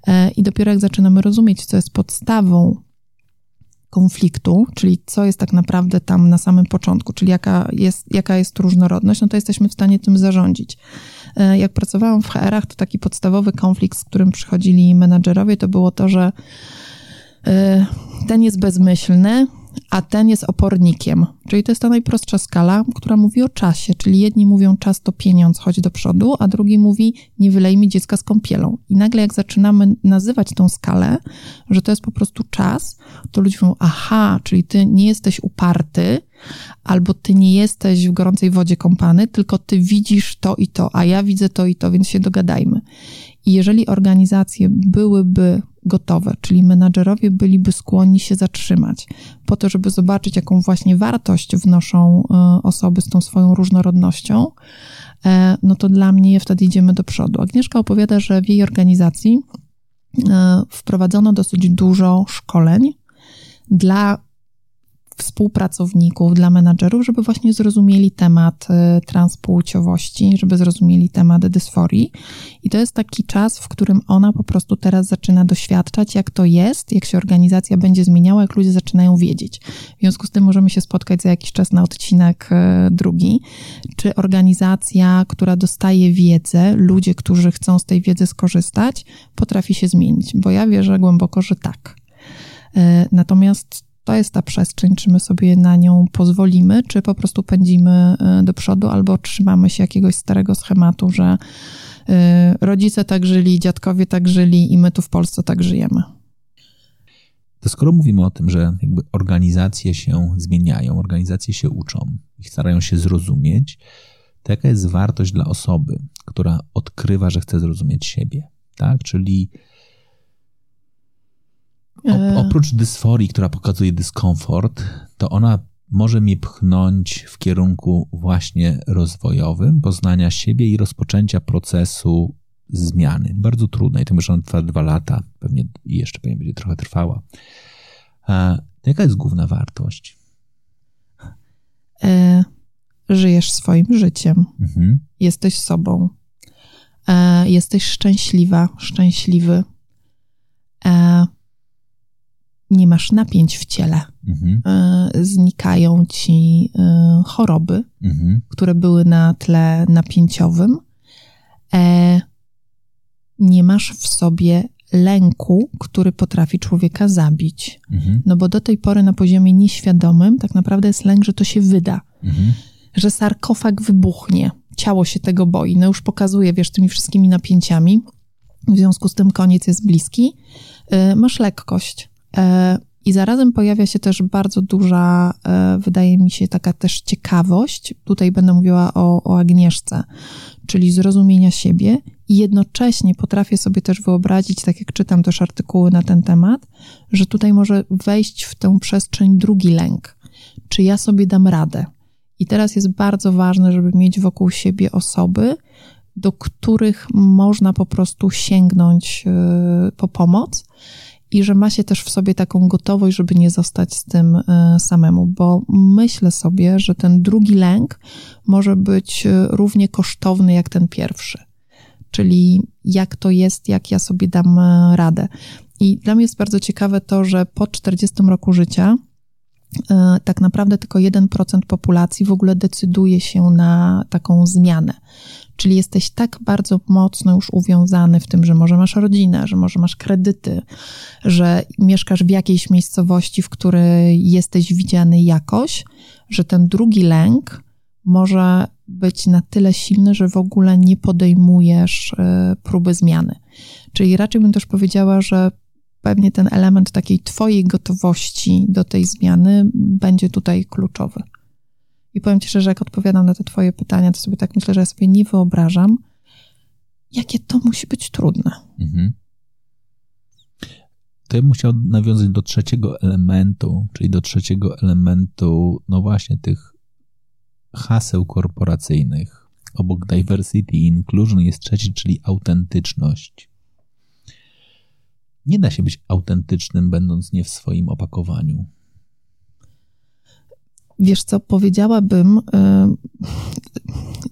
E, I dopiero jak zaczynamy rozumieć, co jest podstawą konfliktu, czyli co jest tak naprawdę tam na samym początku, czyli jaka jest, jaka jest różnorodność, no to jesteśmy w stanie tym zarządzić. E, jak pracowałam w HR-ach, to taki podstawowy konflikt, z którym przychodzili menadżerowie, to było to, że e, ten jest bezmyślny, a ten jest opornikiem. Czyli to jest ta najprostsza skala, która mówi o czasie, czyli jedni mówią czas to pieniądz, chodź do przodu, a drugi mówi nie wylej mi dziecka z kąpielą. I nagle jak zaczynamy nazywać tą skalę, że to jest po prostu czas, to ludzie mówią, aha, czyli ty nie jesteś uparty, albo ty nie jesteś w gorącej wodzie kąpany, tylko ty widzisz to i to, a ja widzę to i to, więc się dogadajmy. I jeżeli organizacje byłyby gotowe, czyli menadżerowie byliby skłonni się zatrzymać po to, żeby zobaczyć, jaką właśnie wartość wnoszą e, osoby z tą swoją różnorodnością, e, no to dla mnie wtedy idziemy do przodu. Agnieszka opowiada, że w jej organizacji e, wprowadzono dosyć dużo szkoleń dla współpracowników, dla menadżerów, żeby właśnie zrozumieli temat y, transpłciowości, żeby zrozumieli temat dysforii. I to jest taki czas, w którym ona po prostu teraz zaczyna doświadczać, jak to jest, jak się organizacja będzie zmieniała, jak ludzie zaczynają wiedzieć. W związku z tym możemy się spotkać za jakiś czas na odcinek y, drugi. Czy organizacja, która dostaje wiedzę, ludzie, którzy chcą z tej wiedzy skorzystać, potrafi się zmienić? Bo ja wierzę głęboko, że tak. Y, natomiast to jest ta przestrzeń, czy my sobie na nią pozwolimy, czy po prostu pędzimy e, do przodu, albo trzymamy się jakiegoś starego schematu, że e, rodzice tak żyli, dziadkowie tak żyli i my tu w Polsce tak żyjemy. To skoro mówimy o tym, że jakby organizacje się zmieniają, organizacje się uczą i starają się zrozumieć, to jaka jest wartość dla osoby, która odkrywa, że chce zrozumieć siebie, tak? Czyli o, oprócz dysforii, która pokazuje dyskomfort, to ona może mnie pchnąć w kierunku właśnie rozwojowym, poznania siebie i rozpoczęcia procesu zmiany. Bardzo trudnej, to już on trwa dwa lata, pewnie jeszcze pewnie będzie trochę trwała. A jaka jest główna wartość? E, żyjesz swoim życiem. Mhm. Jesteś sobą. E, jesteś szczęśliwa, szczęśliwy. E, nie masz napięć w ciele. Mhm. E, znikają ci e, choroby, mhm. które były na tle napięciowym. E, nie masz w sobie lęku, który potrafi człowieka zabić. Mhm. No bo do tej pory na poziomie nieświadomym tak naprawdę jest lęk, że to się wyda. Mhm. Że sarkofag wybuchnie. Ciało się tego boi. No już pokazuje, wiesz, tymi wszystkimi napięciami. W związku z tym koniec jest bliski. Masz lekkość. E, I zarazem pojawia się też bardzo duża, e, wydaje mi się, taka też ciekawość. Tutaj będę mówiła o, o Agnieszce, czyli zrozumienia siebie. I jednocześnie potrafię sobie też wyobrazić, tak jak czytam też artykuły na ten temat, że tutaj może wejść w tę przestrzeń drugi lęk. Czy ja sobie dam radę? I teraz jest bardzo ważne, żeby mieć wokół siebie osoby, do których można po prostu sięgnąć e, po pomoc i że ma się też w sobie taką gotowość, żeby nie zostać z tym e, samemu, bo myślę sobie, że ten drugi lęk może być e, równie kosztowny jak ten pierwszy. Czyli jak to jest, jak ja sobie dam radę. I dla mnie jest bardzo ciekawe to, że po 40 roku życia tak naprawdę tylko 1% populacji w ogóle decyduje się na taką zmianę. Czyli jesteś tak bardzo mocno już uwiązany w tym, że może masz rodzinę, że może masz kredyty, że mieszkasz w jakiejś miejscowości, w której jesteś widziany jakoś, że ten drugi lęk może być na tyle silny, że w ogóle nie podejmujesz e, próby zmiany. Czyli raczej bym też powiedziała, że pewnie ten element takiej Twojej gotowości do tej zmiany będzie tutaj kluczowy. I powiem Ci szczerze, jak odpowiadam na te Twoje pytania, to sobie tak myślę, że ja sobie nie wyobrażam, jakie to musi być trudne. Mhm. To ja bym chciał nawiązać do trzeciego elementu, czyli do trzeciego elementu, no właśnie tych haseł korporacyjnych. Obok diversity i inclusion jest trzeci, czyli autentyczność. Nie da się być autentycznym, będąc nie w swoim opakowaniu. Wiesz co, powiedziałabym, e,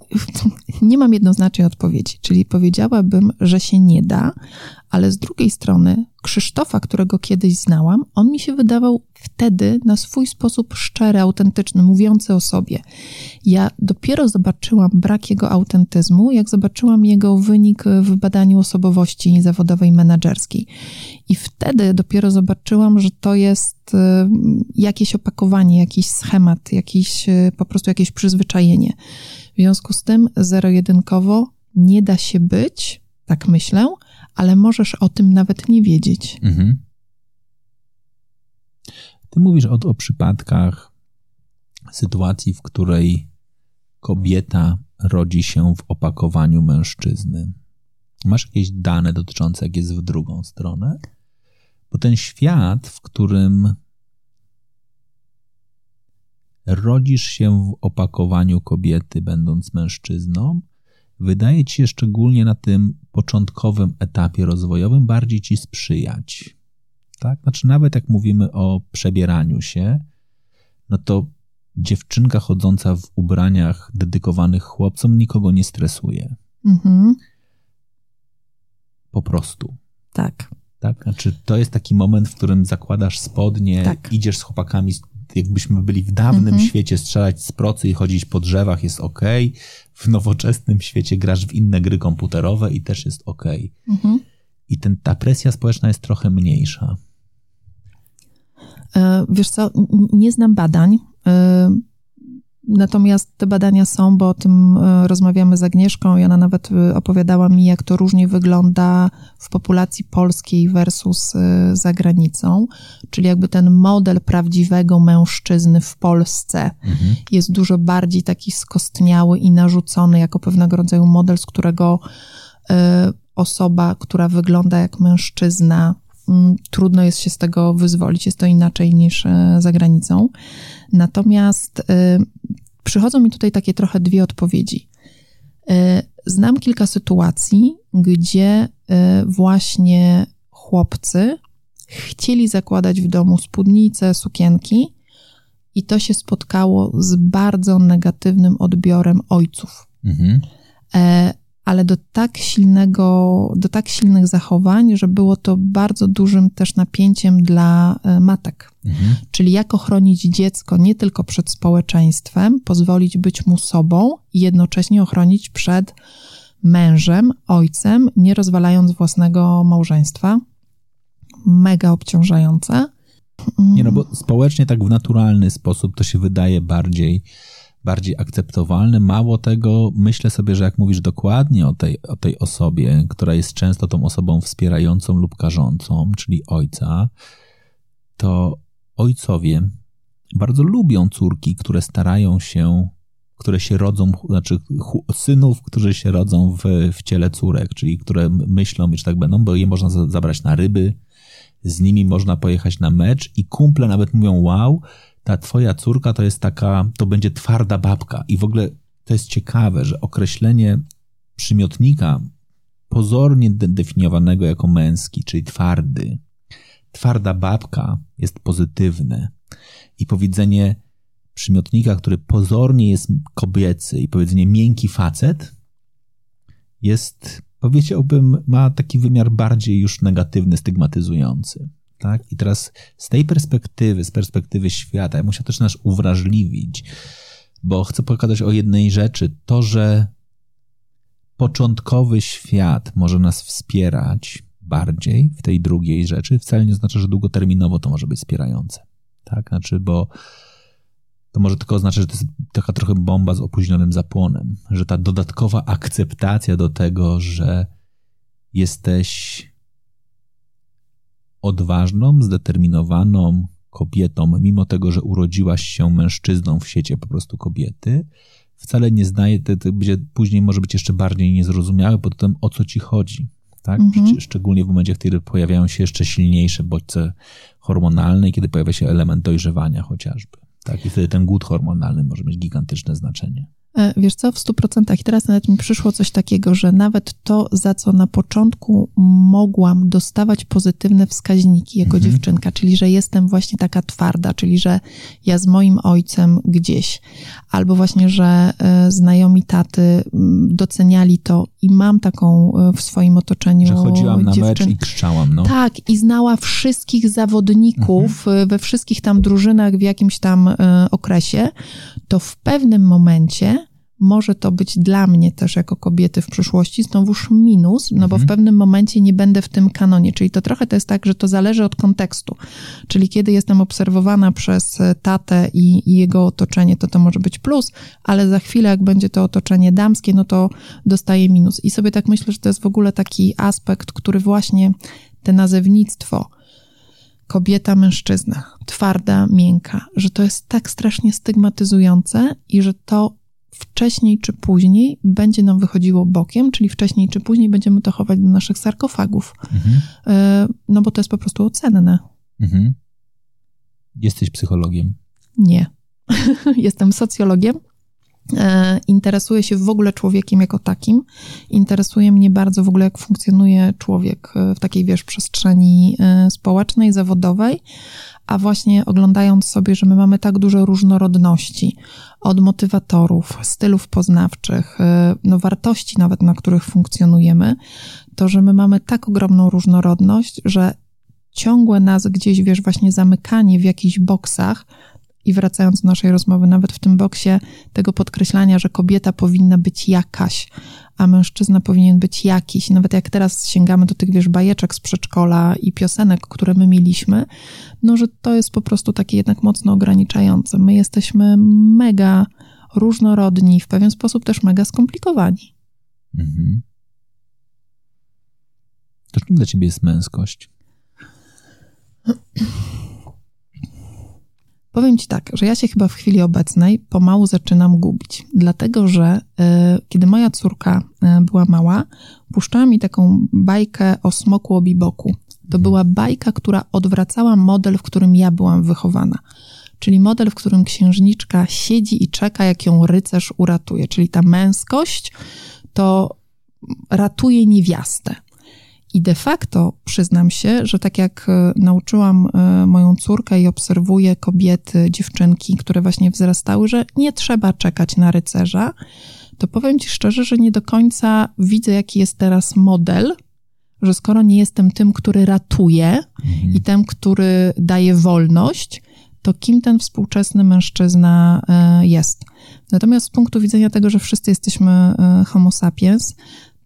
nie mam jednoznacznej odpowiedzi, czyli powiedziałabym, że się nie da, ale z drugiej strony Krzysztofa, którego kiedyś znałam, on mi się wydawał wtedy na swój sposób szczery, autentyczny, mówiący o sobie. Ja dopiero zobaczyłam brak jego autentyzmu, jak zobaczyłam jego wynik w badaniu osobowości zawodowej menedżerskiej. I wtedy dopiero zobaczyłam, że to jest y, jakieś opakowanie, jakiś schemat, jakiś, y, po prostu jakieś przyzwyczajenie. W związku z tym zero-jedynkowo nie da się być, tak myślę, ale możesz o tym nawet nie wiedzieć. Mhm. Ty mówisz o, o przypadkach sytuacji, w której kobieta rodzi się w opakowaniu mężczyzny. Masz jakieś dane dotyczące, jak jest w drugą stronę? Bo ten świat, w którym rodzisz się w opakowaniu kobiety, będąc mężczyzną, wydaje ci się szczególnie na tym początkowym etapie rozwojowym bardziej ci sprzyjać. Tak? Znaczy, nawet jak mówimy o przebieraniu się, no to dziewczynka chodząca w ubraniach dedykowanych chłopcom nikogo nie stresuje. Mhm. Po prostu. Tak. Tak? Znaczy, to jest taki moment, w którym zakładasz spodnie, tak. idziesz z chłopakami jakbyśmy byli w dawnym mhm. świecie, strzelać z procy i chodzić po drzewach jest ok. W nowoczesnym świecie grasz w inne gry komputerowe i też jest ok. Mhm. I ten, ta presja społeczna jest trochę mniejsza. E, wiesz co, nie znam badań. Natomiast te badania są, bo o tym e, rozmawiamy z Agnieszką i ona nawet e, opowiadała mi, jak to różnie wygląda w populacji polskiej versus e, za granicą. Czyli jakby ten model prawdziwego mężczyzny w Polsce mhm. jest dużo bardziej taki skostniały i narzucony jako pewnego rodzaju model, z którego osoba, która wygląda jak mężczyzna, mm, trudno jest się z tego wyzwolić. Jest to inaczej niż za granicą. Natomiast przychodzą mi tutaj takie trochę dwie odpowiedzi. E, znam kilka sytuacji, gdzie e, właśnie chłopcy chcieli zakładać w domu spódnice, sukienki, i to się spotkało z bardzo negatywnym odbiorem ojców. Mhm. Ale do tak silnego, do tak silnych zachowań, że było to bardzo dużym też napięciem dla e, matek. Mhm. Czyli jak ochronić dziecko nie tylko przed społeczeństwem, pozwolić być mu sobą i jednocześnie ochronić przed mężem, ojcem, nie rozwalając własnego małżeństwa. Mega obciążające. Nie no, bo społecznie tak w naturalny sposób to się wydaje bardziej bardziej akceptowalny. Mało tego, myślę sobie, że jak mówisz dokładnie o tej, o tej osobie, która jest często tą osobą wspierającą lub karzącą, czyli ojca, to ojcowie bardzo lubią córki, które starają się, które się rodzą, znaczy synów, którzy się rodzą w, w ciele córek, czyli które myślą, że tak będą, bo je można zabrać na ryby, z nimi można pojechać na mecz i kumple nawet mówią, wow, ta twoja córka to jest taka, to będzie twarda babka. I w ogóle to jest ciekawe, że określenie przymiotnika pozornie definiowanego jako męski, czyli twardy, twarda babka jest pozytywne. I powiedzenie przymiotnika, który pozornie jest kobiecy i powiedzenie miękki facet jest, powiedziałbym, ma taki wymiar bardziej już negatywny, stygmatyzujący. Tak? I teraz z tej perspektywy, z perspektywy świata, ja muszę też nas uwrażliwić, bo chcę pokazać o jednej rzeczy. To, że początkowy świat może nas wspierać bardziej w tej drugiej rzeczy, wcale nie oznacza, że długoterminowo to może być wspierające. Tak? Znaczy, bo to może tylko oznaczać, że to jest taka trochę bomba z opóźnionym zapłonem, że ta dodatkowa akceptacja do tego, że jesteś odważną, zdeterminowaną kobietą, mimo tego, że urodziłaś się mężczyzną w świecie po prostu kobiety, wcale nie znaje, to będzie, później może być jeszcze bardziej niezrozumiałe pod tym, o co ci chodzi. Tak? Mhm. Szczególnie w momencie, w którym pojawiają się jeszcze silniejsze bodźce hormonalne i kiedy pojawia się element dojrzewania chociażby. Tak? I wtedy ten głód hormonalny może mieć gigantyczne znaczenie. E, wiesz co, w stu procentach. I teraz nawet mi przyszło coś takiego, że nawet to, za co na początku mogłam dostawać pozytywne wskaźniki jako mhm. dziewczynka, czyli że jestem właśnie taka twarda, czyli że ja z moim ojcem gdzieś, albo właśnie, że e, znajomi taty doceniali to i mam taką e, w swoim otoczeniu Że chodziłam na mecz i krzyczałam, no. Tak, i znała wszystkich zawodników mhm. we wszystkich tam drużynach w jakimś tam okresie, to w pewnym momencie może to być dla mnie też jako kobiety w przyszłości znowuż minus, no bo w mhm. pewnym momencie nie będę w tym kanonie. Czyli to trochę to jest tak, że to zależy od kontekstu. Czyli kiedy jestem obserwowana przez tatę i, i jego otoczenie, to to może być plus, ale za chwilę, jak będzie to otoczenie damskie, no to dostaję minus. I sobie tak myślę, że to jest w ogóle taki aspekt, który właśnie te nazewnictwo, kobieta, mężczyzna, twarda, miękka, że to jest tak strasznie stygmatyzujące i że to wcześniej czy później będzie nam wychodziło bokiem, czyli wcześniej czy później będziemy to chować do naszych sarkofagów. Mhm. E, no bo to jest po prostu ocenne. Mhm. Jesteś psychologiem? Nie. Jestem socjologiem. E, interesuję się w ogóle człowiekiem jako takim. Interesuje mnie bardzo w ogóle, jak funkcjonuje człowiek e, w takiej, wiesz, przestrzeni społecznej, zawodowej, a właśnie oglądając sobie, że my mamy tak dużo różnorodności, od motywatorów, stylów poznawczych, no wartości nawet, na których funkcjonujemy, to, że my mamy tak ogromną różnorodność, że ciągłe nas gdzieś, wiesz, właśnie zamykanie w jakichś boksach, i wracając do naszej rozmowy, nawet w tym boksie tego podkreślania, że kobieta powinna być jakaś, a mężczyzna powinien być jakiś. Nawet jak teraz sięgamy do tych, wiesz, bajeczek z przedszkola i piosenek, które my mieliśmy, no, że to jest po prostu takie jednak mocno ograniczające. My jesteśmy mega różnorodni, w pewien sposób też mega skomplikowani. Mhm. To czym dla ciebie jest męskość? Powiem Ci tak, że ja się chyba w chwili obecnej pomału zaczynam gubić, dlatego że y, kiedy moja córka y, była mała, puszczała mi taką bajkę o smoku obiboku. To mhm. była bajka, która odwracała model, w którym ja byłam wychowana. Czyli model, w którym księżniczka siedzi i czeka, jak ją rycerz uratuje. Czyli ta męskość to ratuje niewiastę. I de facto przyznam się, że tak jak e, nauczyłam e, moją córkę i obserwuję kobiety, dziewczynki, które właśnie wzrastały, że nie trzeba czekać na rycerza, to powiem Ci szczerze, że nie do końca widzę, jaki jest teraz model, że skoro nie jestem tym, który ratuje mhm. i tym, który daje wolność, to kim ten współczesny mężczyzna e, jest. Natomiast z punktu widzenia tego, że wszyscy jesteśmy homo sapiens,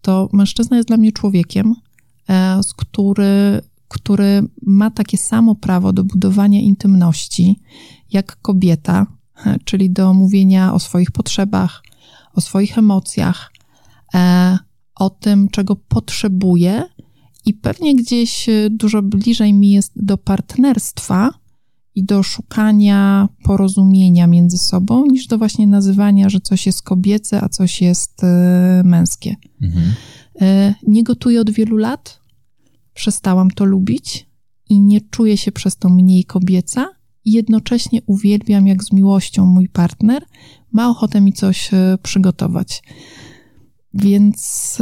to mężczyzna jest dla mnie człowiekiem, E, który, który ma takie samo prawo do budowania intymności jak kobieta, e, czyli do mówienia o swoich potrzebach, o swoich emocjach, e, o tym, czego potrzebuje, i pewnie gdzieś dużo bliżej mi jest do partnerstwa i do szukania porozumienia między sobą, niż do właśnie nazywania, że coś jest kobiece, a coś jest męskie. Mhm. E, nie gotuję od wielu lat, przestałam to lubić i nie czuję się przez to mniej kobieca. Jednocześnie uwielbiam, jak z miłością mój partner ma ochotę mi coś e, przygotować. Więc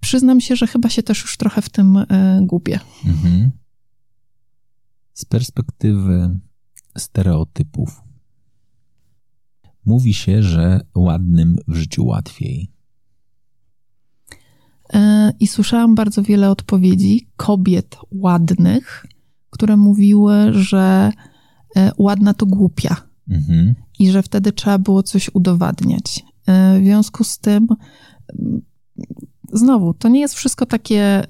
przyznam się, że chyba się też już trochę w tym gubię. Mhm z perspektywy stereotypów. Mówi się, że ładnym w życiu łatwiej. E, I słyszałam bardzo wiele odpowiedzi kobiet ładnych, które mówiły, że e, ładna to głupia mhm. i że wtedy trzeba było coś udowadniać. E, w związku z tym, znowu, to nie jest wszystko takie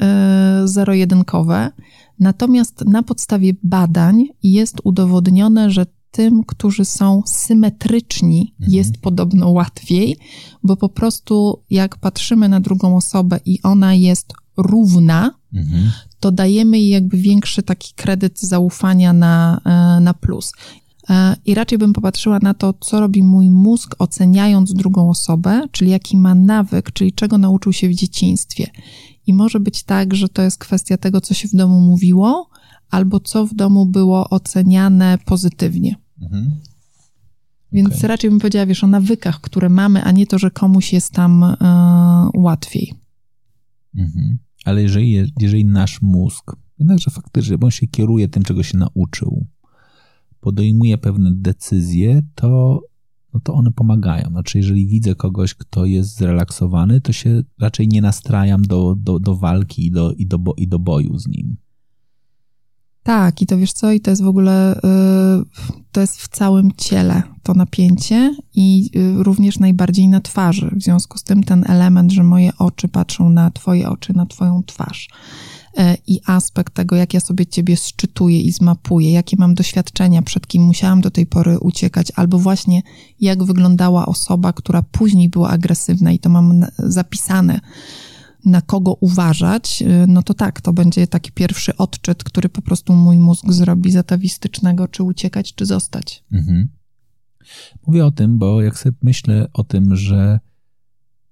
zero-jedynkowe. Natomiast na podstawie badań jest udowodnione, że tym, którzy są symetryczni, mhm. jest podobno łatwiej, bo po prostu jak patrzymy na drugą osobę i ona jest równa, mhm. to dajemy jej jakby większy taki kredyt zaufania na, e, na plus. E, I raczej bym popatrzyła na to, co robi mój mózg, oceniając drugą osobę, czyli jaki ma nawyk, czyli czego nauczył się w dzieciństwie. I może być tak, że to jest kwestia tego, co się w domu mówiło, albo co w domu było oceniane pozytywnie. Mhm. Więc okay. raczej bym powiedziała, wiesz, o nawykach, które mamy, a nie to, że komuś jest tam y, łatwiej. Mhm. Ale jeżeli, jeżeli nasz mózg, jednakże faktycznie, bo on się kieruje tym, czego się nauczył, podejmuje pewne decyzje, to no to one pomagają. Znaczy, jeżeli widzę kogoś, kto jest zrelaksowany, to się raczej nie nastrajam do, do, do walki i do, i, do, i do boju z nim. Tak, i to wiesz co, i to jest w ogóle, yy, to jest w całym ciele to napięcie i yy, również najbardziej na twarzy. W związku z tym ten element, że moje oczy patrzą na twoje oczy, na twoją twarz E, i aspekt tego, jak ja sobie ciebie szczytuję i zmapuję, jakie mam doświadczenia, przed kim musiałam do tej pory uciekać, albo właśnie jak wyglądała osoba, która później była agresywna i to mam zapisane, na kogo uważać, e, no to tak, to będzie taki pierwszy odczyt, który po prostu mój mózg zrobi zatawistycznego, czy uciekać, czy zostać. Mhm. Mówię o tym, bo jak sobie myślę o tym, że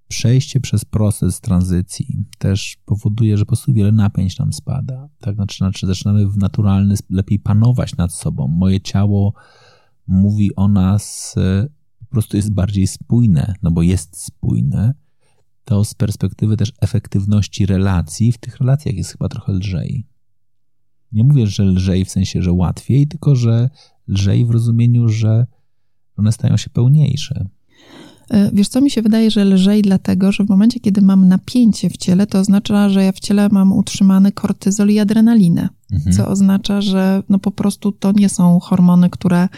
przejście przez proces tranzycji też powoduje, że po prostu wiele napięć nam spada. Tak, znaczy, znaczy zaczynamy w naturalny lepiej panować nad sobą. Moje ciało mówi o nas, e, po prostu jest bardziej spójne, no bo jest spójne. To z perspektywy też efektywności relacji, w tych relacjach jest chyba trochę lżej. Nie mówię, że lżej w sensie, że łatwiej, tylko że lżej w rozumieniu, że one stają się pełniejsze. E, wiesz co, mi się wydaje, że lżej dlatego, że w momencie, kiedy mam napięcie w ciele, to oznacza, że ja w ciele mam utrzymany kortyzol i adrenalinę, mhm. co oznacza, że no po prostu to nie są hormony, które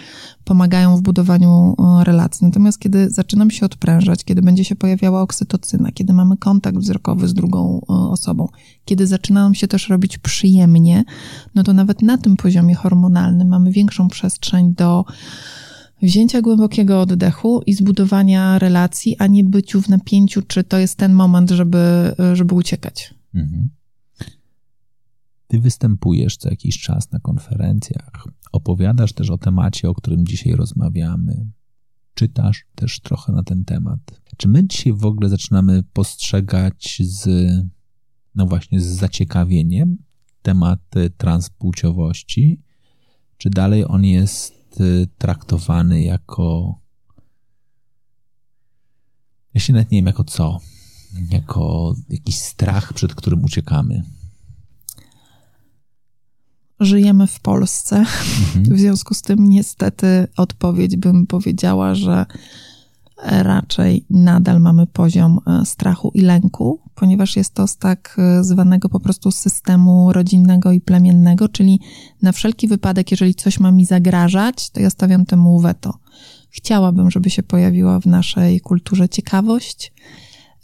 pomagają w budowaniu relacji. Natomiast kiedy zaczynam się odprężać, kiedy będzie się pojawiała oksytocyna, kiedy mamy kontakt wzrokowy z drugą osobą, kiedy zaczynam się też robić przyjemnie, no to nawet na tym poziomie hormonalnym mamy większą przestrzeń do wzięcia głębokiego oddechu i zbudowania relacji, a nie byciu w napięciu, czy to jest ten moment, żeby, żeby uciekać. Mhm. Ty występujesz co jakiś czas na konferencjach, opowiadasz też o temacie, o którym dzisiaj rozmawiamy, czytasz też trochę na ten temat. Czy my dzisiaj w ogóle zaczynamy postrzegać z, no właśnie, z zaciekawieniem temat transpłciowości, czy dalej on jest Y, traktowany jako. Ja się nawet nie wiem jako co. Jako jakiś strach, przed którym uciekamy. Żyjemy w Polsce. Mhm. W związku z tym, niestety, odpowiedź bym powiedziała, że raczej nadal mamy poziom e, strachu i lęku, ponieważ jest to z tak e, zwanego po prostu systemu rodzinnego i plemiennego, czyli na wszelki wypadek, jeżeli coś ma mi zagrażać, to ja stawiam temu weto. Chciałabym, żeby się pojawiła w naszej kulturze ciekawość,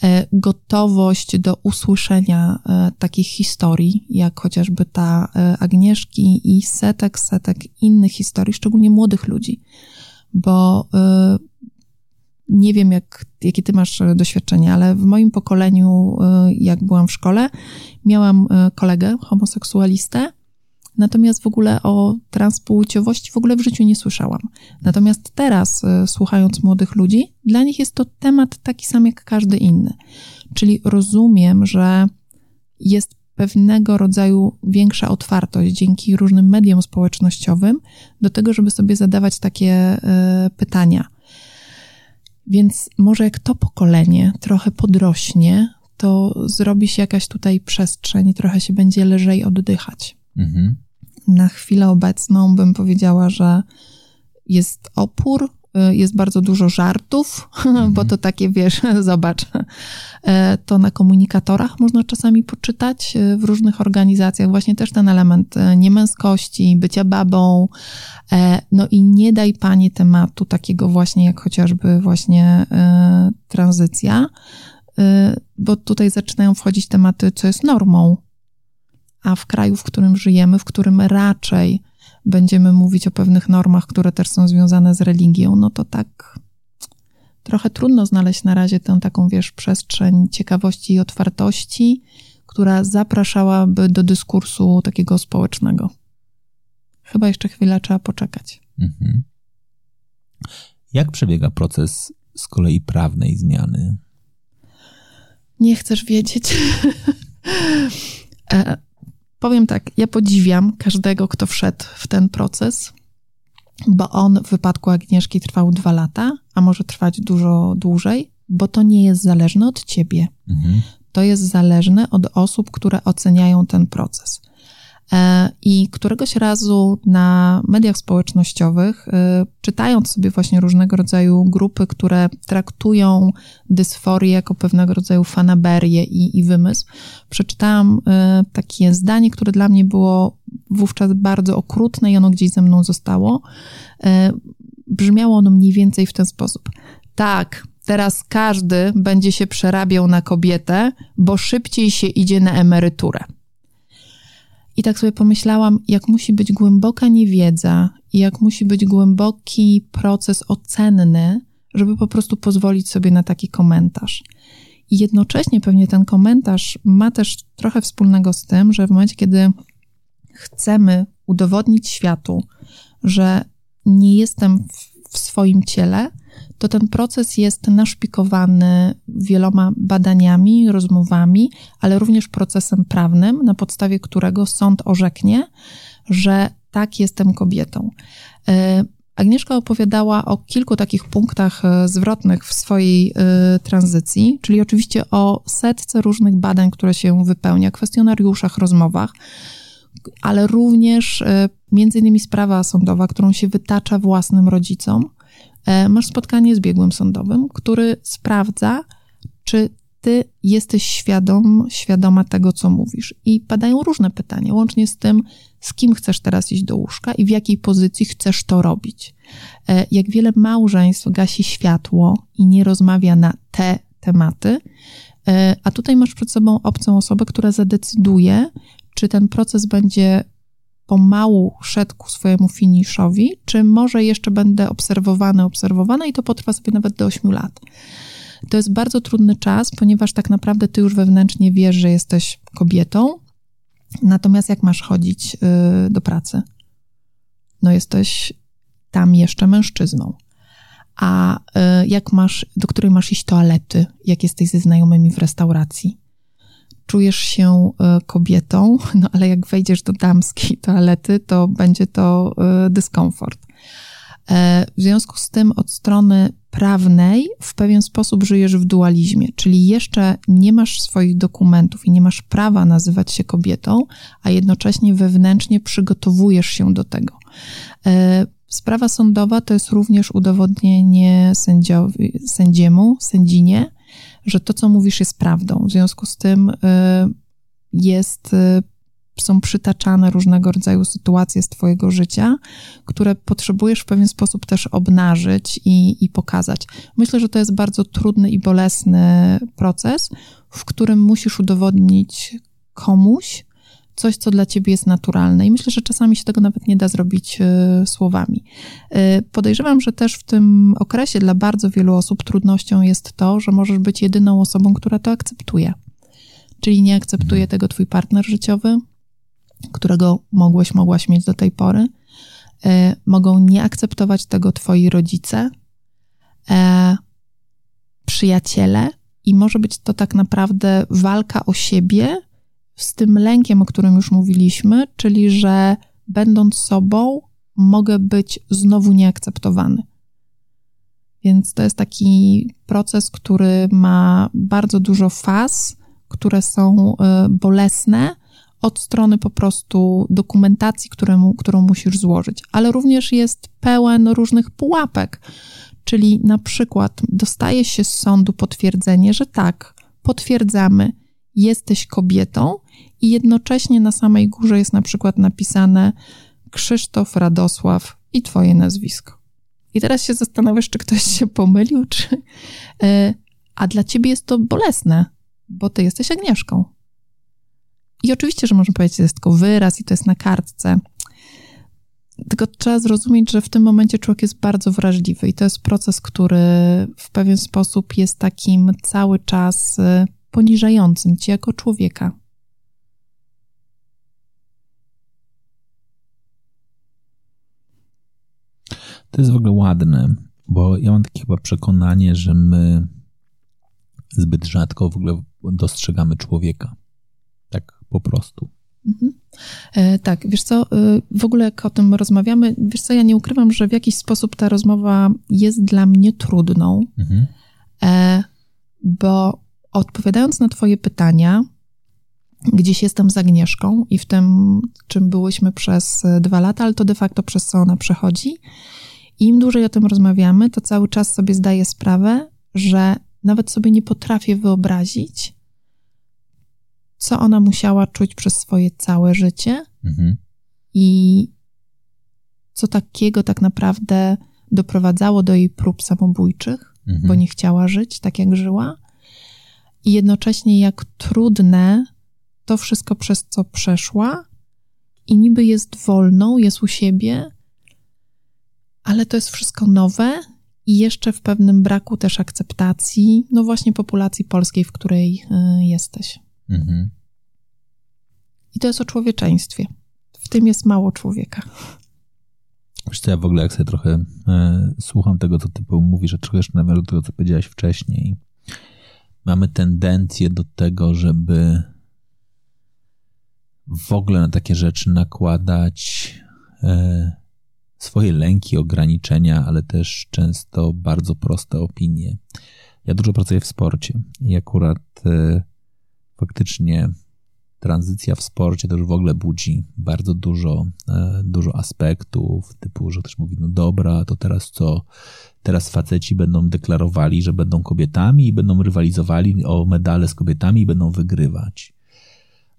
e, gotowość do usłyszenia takich historii, jak chociażby ta Agnieszki i setek, setek innych historii, szczególnie młodych ludzi, bo nie wiem, jak, jakie ty masz e, doświadczenie, ale w moim pokoleniu, e, jak byłam w szkole, miałam e, kolegę homoseksualistę Natomiast w ogóle o transpłciowości w ogóle w życiu nie słyszałam. Natomiast teraz, słuchając młodych ludzi, dla nich jest to temat taki sam jak każdy inny. Czyli rozumiem, że jest pewnego rodzaju większa otwartość dzięki różnym mediom społecznościowym do tego, żeby sobie zadawać takie pytania. Więc może jak to pokolenie trochę podrośnie, to zrobi się jakaś tutaj przestrzeń, trochę się będzie lżej oddychać. Mhm. Na chwilę obecną bym powiedziała, że jest opór, jest bardzo dużo żartów, mhm. bo to takie, wiesz, zobacz, e, to na komunikatorach można czasami poczytać y, w różnych organizacjach, właśnie też ten element e, niemęskości, bycia babą, e, no i nie daj panie tematu takiego właśnie jak chociażby właśnie tranzycja, bo tutaj zaczynają wchodzić tematy, co jest normą, a w kraju, w którym żyjemy, w którym raczej będziemy mówić o pewnych normach, które też są związane z religią, no to tak trochę trudno znaleźć na razie tę taką, wiesz, przestrzeń ciekawości i otwartości, która zapraszałaby do dyskursu takiego społecznego. Chyba jeszcze chwilę trzeba poczekać. Mhm. Jak przebiega proces z kolei prawnej zmiany? Nie chcesz wiedzieć. Powiem tak, ja podziwiam każdego, kto wszedł w ten proces, bo on w wypadku Agnieszki trwał dwa lata, a może trwać dużo dłużej, bo to nie jest zależne od ciebie. Mhm. To jest zależne od osób, które oceniają ten proces. E, I któregoś razu na mediach społecznościowych, e, czytając sobie właśnie różnego rodzaju grupy, które traktują dysforię jako pewnego rodzaju fanaberię i, i wymysł, przeczytałam e, takie zdanie, które dla mnie było wówczas bardzo okrutne i ono gdzieś ze mną zostało. Brzmiało ono mniej więcej w ten sposób. Tak, teraz każdy będzie się przerabiał na kobietę, bo szybciej się idzie na emeryturę. I tak sobie pomyślałam, jak musi być głęboka niewiedza i jak musi być głęboki proces ocenny, żeby po prostu pozwolić sobie na taki komentarz. I jednocześnie pewnie ten komentarz ma też trochę wspólnego z tym, że w momencie, kiedy chcemy udowodnić światu, że nie jestem w swoim ciele, to ten proces jest naszpikowany wieloma badaniami, rozmowami, ale również procesem prawnym, na podstawie którego sąd orzeknie, że tak jestem kobietą. E, Agnieszka opowiadała o kilku takich punktach e, zwrotnych w swojej e, tranzycji, czyli oczywiście o setce różnych badań, które się wypełnia, kwestionariuszach, rozmowach, ale również między innymi sprawa sądowa, którą się wytacza własnym rodzicom, masz spotkanie z biegłym sądowym, który sprawdza, czy ty jesteś świadom, świadoma tego, co mówisz. I padają różne pytania, łącznie z tym, z kim chcesz teraz iść do łóżka i w jakiej pozycji chcesz to robić. E, jak wiele małżeństw gasi światło i nie rozmawia na te tematy, e, a tutaj masz przed sobą obcą osobę, która zadecyduje, czy ten proces będzie pomału szedł ku swojemu finiszowi, czy może jeszcze będę obserwowany, obserwowana i to potrwa sobie nawet do 8 lat. To jest bardzo trudny czas, ponieważ tak naprawdę ty już wewnętrznie wiesz, że jesteś kobietą, natomiast jak masz chodzić y, do pracy? No jesteś tam jeszcze mężczyzną. A y, jak masz, do której masz iść toalety, jak jesteś ze znajomymi w restauracji? Czujesz się e, kobietą, no ale jak wejdziesz do damskiej toalety, to będzie to e, dyskomfort. E, w związku z tym od strony prawnej w pewien sposób żyjesz w dualizmie, czyli jeszcze nie masz swoich dokumentów i nie masz prawa nazywać się kobietą, a jednocześnie wewnętrznie przygotowujesz się do tego. Sprawa sądowa to jest również udowodnienie sędziowi, sędziemu, sędzinie, że to, co mówisz, jest prawdą. W związku z tym y, jest, y, są przytaczane różnego rodzaju sytuacje z Twojego życia, które potrzebujesz w pewien sposób też obnażyć i, i pokazać. Myślę, że to jest bardzo trudny i bolesny proces, w którym musisz udowodnić komuś, coś, co dla ciebie jest naturalne. I myślę, że czasami się tego nawet nie da zrobić y, słowami. Y, podejrzewam, że też w tym okresie dla bardzo wielu osób trudnością jest to, że możesz być jedyną osobą, która to akceptuje. Czyli nie akceptuje mhm. tego twój partner życiowy, którego mogłeś, mogłaś mieć do tej pory. E, mogą nie akceptować tego twoi rodzice, e, przyjaciele, i może być to tak naprawdę walka o siebie z tym lękiem, o którym już mówiliśmy, czyli że będąc sobą, mogę być znowu nieakceptowany. Więc to jest taki proces, który ma bardzo dużo faz, które są y, bolesne od strony po prostu dokumentacji, któremu, którą musisz złożyć, ale również jest pełen różnych pułapek. Czyli na przykład dostaje się z sądu potwierdzenie, że tak, potwierdzamy, jesteś kobietą, i jednocześnie na samej górze jest na przykład napisane Krzysztof Radosław i Twoje nazwisko. I teraz się zastanawiasz, czy ktoś się pomylił, czy. E, a dla ciebie jest to bolesne, bo ty jesteś Agnieszką. I oczywiście, że można powiedzieć, że jest tylko wyraz i to jest na kartce. Tylko trzeba zrozumieć, że w tym momencie człowiek jest bardzo wrażliwy i to jest proces, który w pewien sposób jest takim cały czas e, poniżającym cię jako człowieka. To jest w ogóle ładne, bo ja mam takie chyba przekonanie, że my zbyt rzadko w ogóle dostrzegamy człowieka. Tak po prostu. Mhm. E, tak, wiesz co, e, w ogóle jak o tym rozmawiamy, wiesz co, ja nie ukrywam, że w jakiś sposób ta rozmowa jest dla mnie trudną, mhm. e, bo odpowiadając na twoje pytania, gdzieś jestem z Agnieszką i w tym, czym byłyśmy przez dwa lata, ale to de facto przez co ona przechodzi, im dłużej o tym rozmawiamy, to cały czas sobie zdaję sprawę, że nawet sobie nie potrafię wyobrazić, co ona musiała czuć przez swoje całe życie mhm. i co takiego tak naprawdę doprowadzało do jej prób samobójczych, mhm. bo nie chciała żyć tak, jak żyła. I jednocześnie jak trudne to wszystko, przez co przeszła, i niby jest wolną, jest u siebie, ale to jest wszystko nowe i jeszcze w pewnym braku też akceptacji, no właśnie populacji polskiej, w której y, jesteś. Mhm. I to jest o człowieczeństwie. W tym jest mało człowieka. Wiesz co, ja w ogóle jak sobie trochę e, słucham tego, co ty mówisz, a trochę jeszcze nawiążę do tego, co powiedziałaś wcześniej, mamy tendencję do tego, żeby w ogóle na takie rzeczy nakładać e, swoje lęki, ograniczenia, ale też często bardzo proste opinie. Ja dużo pracuję w sporcie i akurat e, faktycznie tranzycja w sporcie też w ogóle budzi bardzo dużo, e, dużo aspektów, typu, że ktoś mówi, no dobra, to teraz co? Teraz faceci będą deklarowali, że będą kobietami i będą rywalizowali o medale z kobietami i będą wygrywać.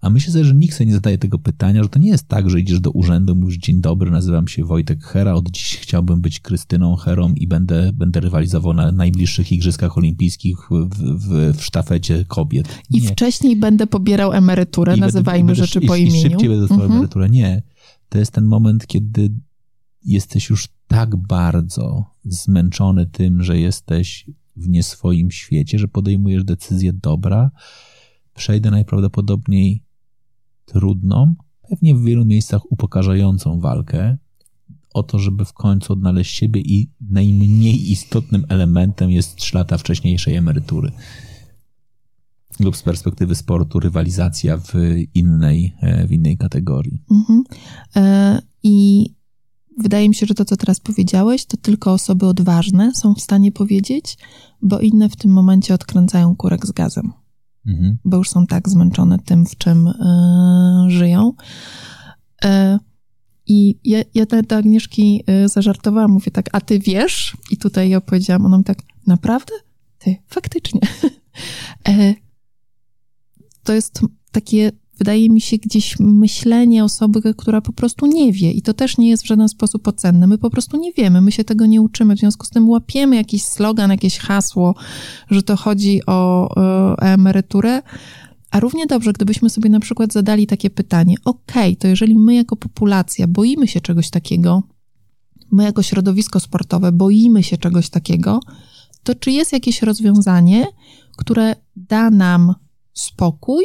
A myślę sobie, że nikt sobie nie zadaje tego pytania, że to nie jest tak, że idziesz do urzędu, mówisz dzień dobry, nazywam się Wojtek Hera, od dziś chciałbym być Krystyną Herą i będę, będę rywalizował na najbliższych Igrzyskach Olimpijskich w, w, w sztafecie kobiet. Nie. I wcześniej będę pobierał emeryturę, I nazywajmy będę, rzeczy po imieniu. I szybciej będę dostał mhm. emeryturę. Nie. To jest ten moment, kiedy jesteś już tak bardzo zmęczony tym, że jesteś w nie swoim świecie, że podejmujesz decyzję dobra, przejdę najprawdopodobniej trudną, pewnie w wielu miejscach upokarzającą walkę o to, żeby w końcu odnaleźć siebie i najmniej istotnym elementem jest 3 lata wcześniejszej emerytury. Lub z perspektywy sportu rywalizacja w innej, e, w innej kategorii. Mhm. E, I wydaje mi się, że to, co teraz powiedziałeś, to tylko osoby odważne są w stanie powiedzieć, bo inne w tym momencie odkręcają kurek z gazem mhm. bo już są tak zmęczone tym, w czym y, żyją. Y, I ja, ja do Agnieszki y, zażartowałam, mówię tak, a ty wiesz? I tutaj ja powiedziałam, ona mi tak, naprawdę? Ty, faktycznie. to jest takie wydaje mi się, gdzieś myślenie osoby, która po prostu nie wie. I to też nie jest w żaden sposób ocenne. My po prostu nie wiemy, my się tego nie uczymy. W związku z tym łapiemy jakiś slogan, jakieś hasło, że to chodzi o, o emeryturę. A równie dobrze, gdybyśmy sobie na przykład zadali takie pytanie: OK, to jeżeli my jako populacja boimy się czegoś takiego, my jako środowisko sportowe boimy się czegoś takiego, to czy jest jakieś rozwiązanie, które da nam spokój,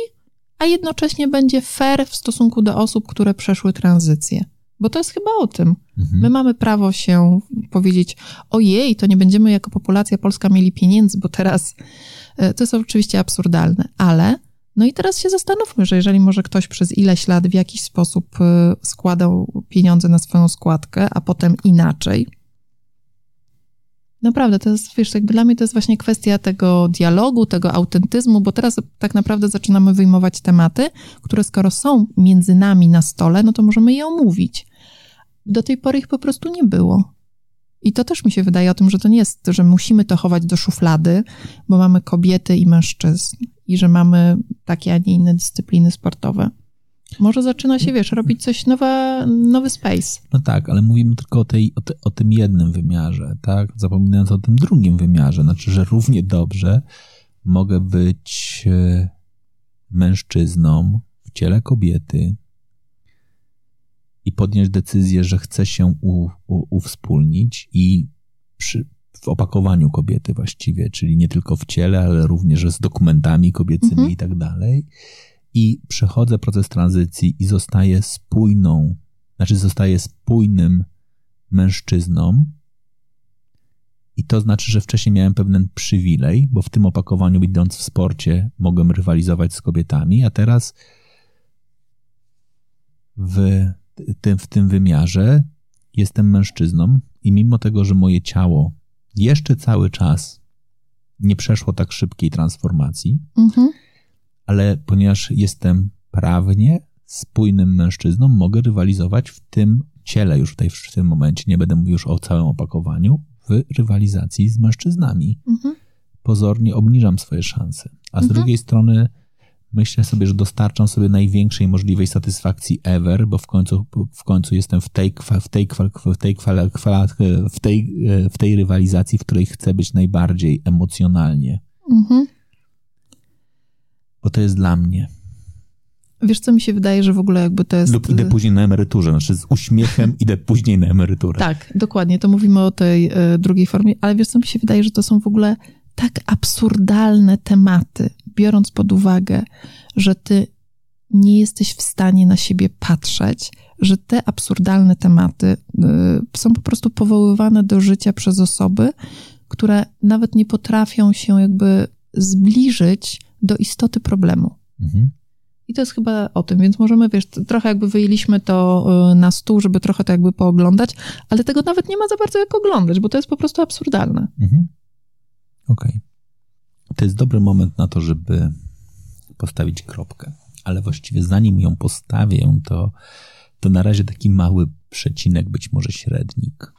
a jednocześnie będzie fair w stosunku do osób, które przeszły tranzycję. Bo to jest chyba o tym. Mhm. My mamy prawo się powiedzieć, ojej, to nie będziemy jako populacja polska mieli pieniędzy, bo teraz e, to jest oczywiście absurdalne, ale no i teraz się zastanówmy, że jeżeli może ktoś przez ileś lat w jakiś sposób e, składał pieniądze na swoją składkę, a potem inaczej, Naprawdę, to jest, wiesz, jakby dla mnie to jest właśnie kwestia tego dialogu, tego autentyzmu, bo teraz tak naprawdę zaczynamy wyjmować tematy, które skoro są między nami na stole, no to możemy je omówić. Do tej pory ich po prostu nie było. I to też mi się wydaje o tym, że to nie jest, że musimy to chować do szuflady, bo mamy kobiety i mężczyzn i że mamy takie, a nie inne dyscypliny sportowe. Może zaczyna się, wiesz, robić coś nowe, nowy space. No tak, ale mówimy tylko o, tej, o, te, o tym jednym wymiarze, tak? Zapominając o tym drugim wymiarze. Znaczy, że równie dobrze mogę być e, mężczyzną w ciele kobiety i podjąć decyzję, że chcę się u, u, uwspólnić i przy, w opakowaniu kobiety właściwie, czyli nie tylko w ciele, ale również z dokumentami kobiecymi mhm. i tak dalej i przechodzę proces tranzycji i zostaję spójną, znaczy zostaję spójnym mężczyzną. I to znaczy, że wcześniej miałem pewien przywilej, bo w tym opakowaniu, idąc w sporcie, mogłem rywalizować z kobietami, a teraz w tym, w tym wymiarze jestem mężczyzną i mimo tego, że moje ciało jeszcze cały czas nie przeszło tak szybkiej transformacji, mhm ale ponieważ jestem prawnie spójnym mężczyzną, mogę rywalizować w tym ciele już w, tej, w tym momencie, nie będę mówił już o całym opakowaniu, w rywalizacji z mężczyznami. Mhm. Pozornie obniżam swoje szanse. A z mhm. drugiej strony myślę sobie, że dostarczam sobie największej możliwej satysfakcji ever, bo w końcu, w końcu jestem w tej, w tej, w tej, w tej, w tej rywalizacji, w której chcę być najbardziej emocjonalnie. Mhm bo to jest dla mnie. Wiesz, co mi się wydaje, że w ogóle jakby to jest. Lub idę później na emeryturze, znaczy z uśmiechem idę później na emeryturę. Tak, dokładnie, to mówimy o tej y, drugiej formie, ale wiesz, co mi się wydaje, że to są w ogóle tak absurdalne tematy, biorąc pod uwagę, że ty nie jesteś w stanie na siebie patrzeć, że te absurdalne tematy y, są po prostu powoływane do życia przez osoby, które nawet nie potrafią się jakby zbliżyć do istoty problemu. Mhm. I to jest chyba o tym, więc możemy, wiesz, trochę jakby wyjęliśmy to y, na stół, żeby trochę to jakby pooglądać, ale tego nawet nie ma za bardzo jak oglądać, bo to jest po prostu absurdalne. Mhm. Okej. Okay. To jest dobry moment na to, żeby postawić kropkę, ale właściwie zanim ją postawię, to, to na razie taki mały przecinek, być może średnik.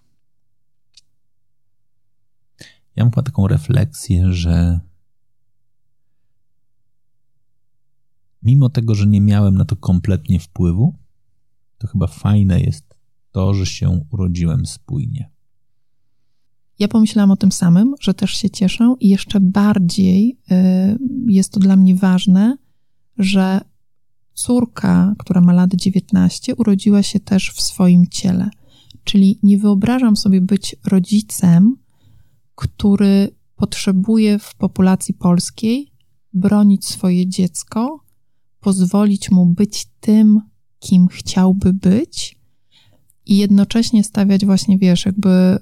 Ja mam taką refleksję, że mimo tego, że nie miałem na to kompletnie wpływu, to chyba fajne jest to, że się urodziłem spójnie. Ja pomyślałam o tym samym, że też się cieszę i jeszcze bardziej y, jest to dla mnie ważne, że córka, która ma lat 19, urodziła się też w swoim ciele. Czyli nie wyobrażam sobie być rodzicem, który potrzebuje w populacji polskiej bronić swoje dziecko pozwolić mu być tym, kim chciałby być i jednocześnie stawiać właśnie, wiesz, jakby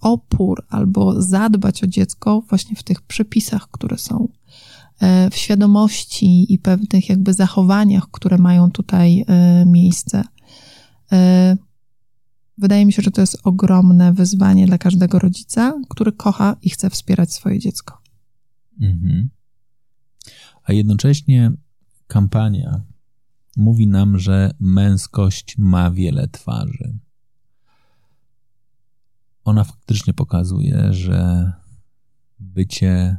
opór albo zadbać o dziecko właśnie w tych przepisach, które są, e, w świadomości i pewnych jakby zachowaniach, które mają tutaj e, miejsce. E, wydaje mi się, że to jest ogromne wyzwanie dla każdego rodzica, który kocha i chce wspierać swoje dziecko. Mhm. A jednocześnie kampania mówi nam, że męskość ma wiele twarzy. Ona faktycznie pokazuje, że bycie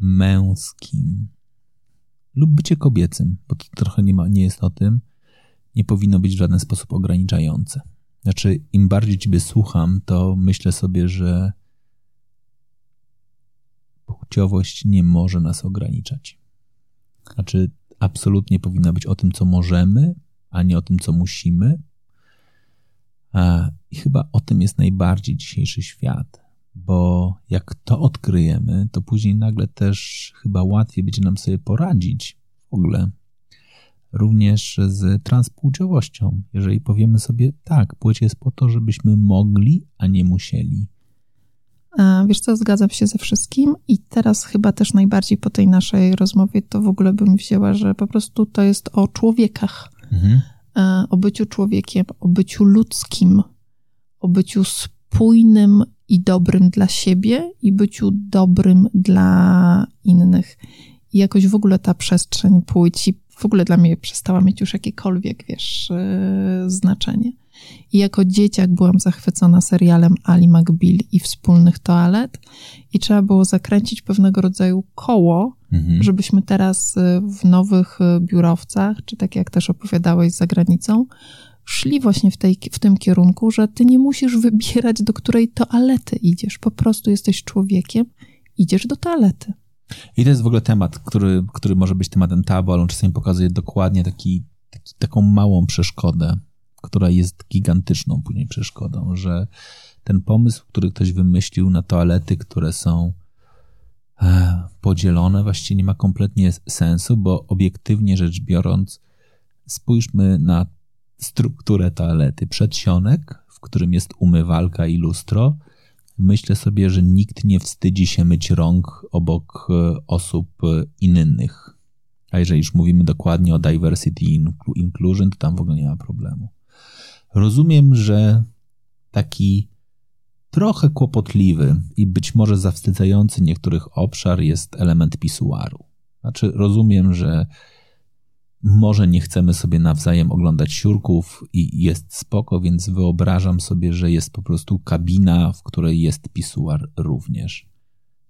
męskim lub bycie kobiecym, bo to trochę nie, ma, nie jest o tym, nie powinno być w żaden sposób ograniczające. Znaczy, im bardziej Ciebie słucham, to myślę sobie, że płciowość nie może nas ograniczać. Znaczy, absolutnie powinna być o tym, co możemy, a nie o tym, co musimy. I chyba o tym jest najbardziej dzisiejszy świat. bo jak to odkryjemy, to później nagle też chyba łatwiej będzie nam sobie poradzić w ogóle. Również z transpłciowością. Jeżeli powiemy sobie, tak, płeć jest po to, żebyśmy mogli, a nie musieli. Wiesz co, zgadzam się ze wszystkim i teraz chyba też najbardziej po tej naszej rozmowie to w ogóle bym wzięła, że po prostu to jest o człowiekach. Mhm. O byciu człowiekiem, o byciu ludzkim, o byciu spójnym i dobrym dla siebie i byciu dobrym dla innych. I jakoś w ogóle ta przestrzeń płci w ogóle dla mnie przestała mieć już jakiekolwiek, wiesz, yy, znaczenie. I jako dzieciak byłam zachwycona serialem Ali McBeal i wspólnych toalet i trzeba było zakręcić pewnego rodzaju koło, mhm. żebyśmy teraz y, w nowych y, biurowcach, czy tak jak też opowiadałeś za granicą, szli właśnie w, tej, w tym kierunku, że ty nie musisz wybierać, do której toalety idziesz. Po prostu jesteś człowiekiem, idziesz do toalety. I to jest w ogóle temat, który, który może być tematem tabu, ale on czasami pokazuje dokładnie taki, taki, taką małą przeszkodę, która jest gigantyczną później przeszkodą, że ten pomysł, który ktoś wymyślił na toalety, które są e, podzielone, właściwie nie ma kompletnie sensu, bo obiektywnie rzecz biorąc, spójrzmy na strukturę toalety. Przedsionek, w którym jest umywalka i lustro. Myślę sobie, że nikt nie wstydzi się myć rąk obok e, osób e, innych. A jeżeli już mówimy dokładnie o diversity inclusion, to tam w ogóle nie ma problemu. Rozumiem, że taki trochę kłopotliwy i być może zawstydzający niektórych obszar jest element pisuaru. Znaczy, rozumiem, że może nie chcemy sobie nawzajem oglądać siurków i jest spoko, więc wyobrażam sobie, że jest po prostu kabina, w której jest pisuar również.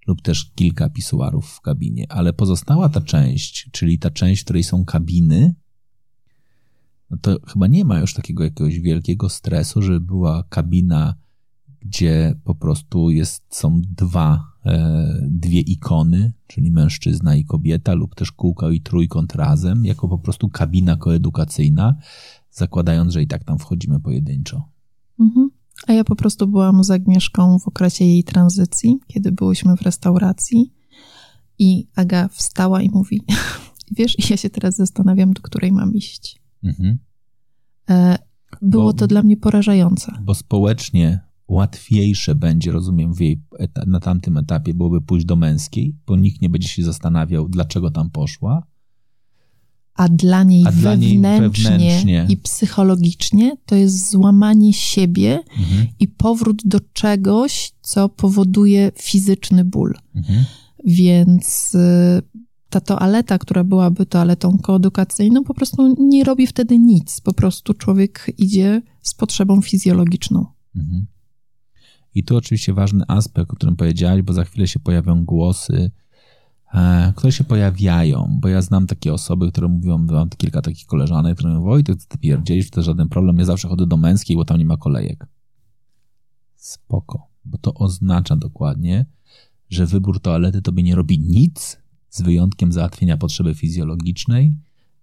Lub też kilka pisuarów w kabinie. Ale pozostała ta część, czyli ta część, w której są kabiny, no to chyba nie ma już takiego jakiegoś wielkiego stresu, żeby była kabina, gdzie po prostu jest, są dwa E, dwie ikony, czyli mężczyzna i kobieta, lub też kółko i trójkąt razem, jako po prostu kabina koedukacyjna, zakładając, że i tak tam wchodzimy pojedynczo. Mhm. A ja po prostu byłam z Agnieszką w okresie jej tranzycji, kiedy byłyśmy w restauracji i Aga wstała i mówi, wiesz, ja się teraz zastanawiam, do której mam iść. Mhm. E, było bo, to dla mnie porażające. Bo społecznie łatwiejsze będzie, rozumiem, w jej, na tamtym etapie byłoby pójść do męskiej, bo nikt nie będzie się zastanawiał, dlaczego tam poszła. A dla niej, A wewnętrznie, dla niej wewnętrznie, i psychologicznie to jest złamanie siebie mhm. i powrót do czegoś, co powoduje fizyczny ból. Mhm. Więc y, ta toaleta, która byłaby toaletą koedukacyjną, po prostu nie robi wtedy nic. Po prostu człowiek idzie z potrzebą fizjologiczną. Mhm. I tu oczywiście ważny aspekt, o którym powiedziałeś, bo za chwilę się pojawią głosy, e, które się pojawiają, bo ja znam takie osoby, które mówią, mam kilka takich koleżanek, które mówią, Wojtek, ty pierdzielisz, to żaden problem, ja zawsze chodzę do męskiej, bo tam nie ma kolejek. Spoko, bo to oznacza dokładnie, że wybór toalety tobie nie robi nic, z wyjątkiem załatwienia potrzeby fizjologicznej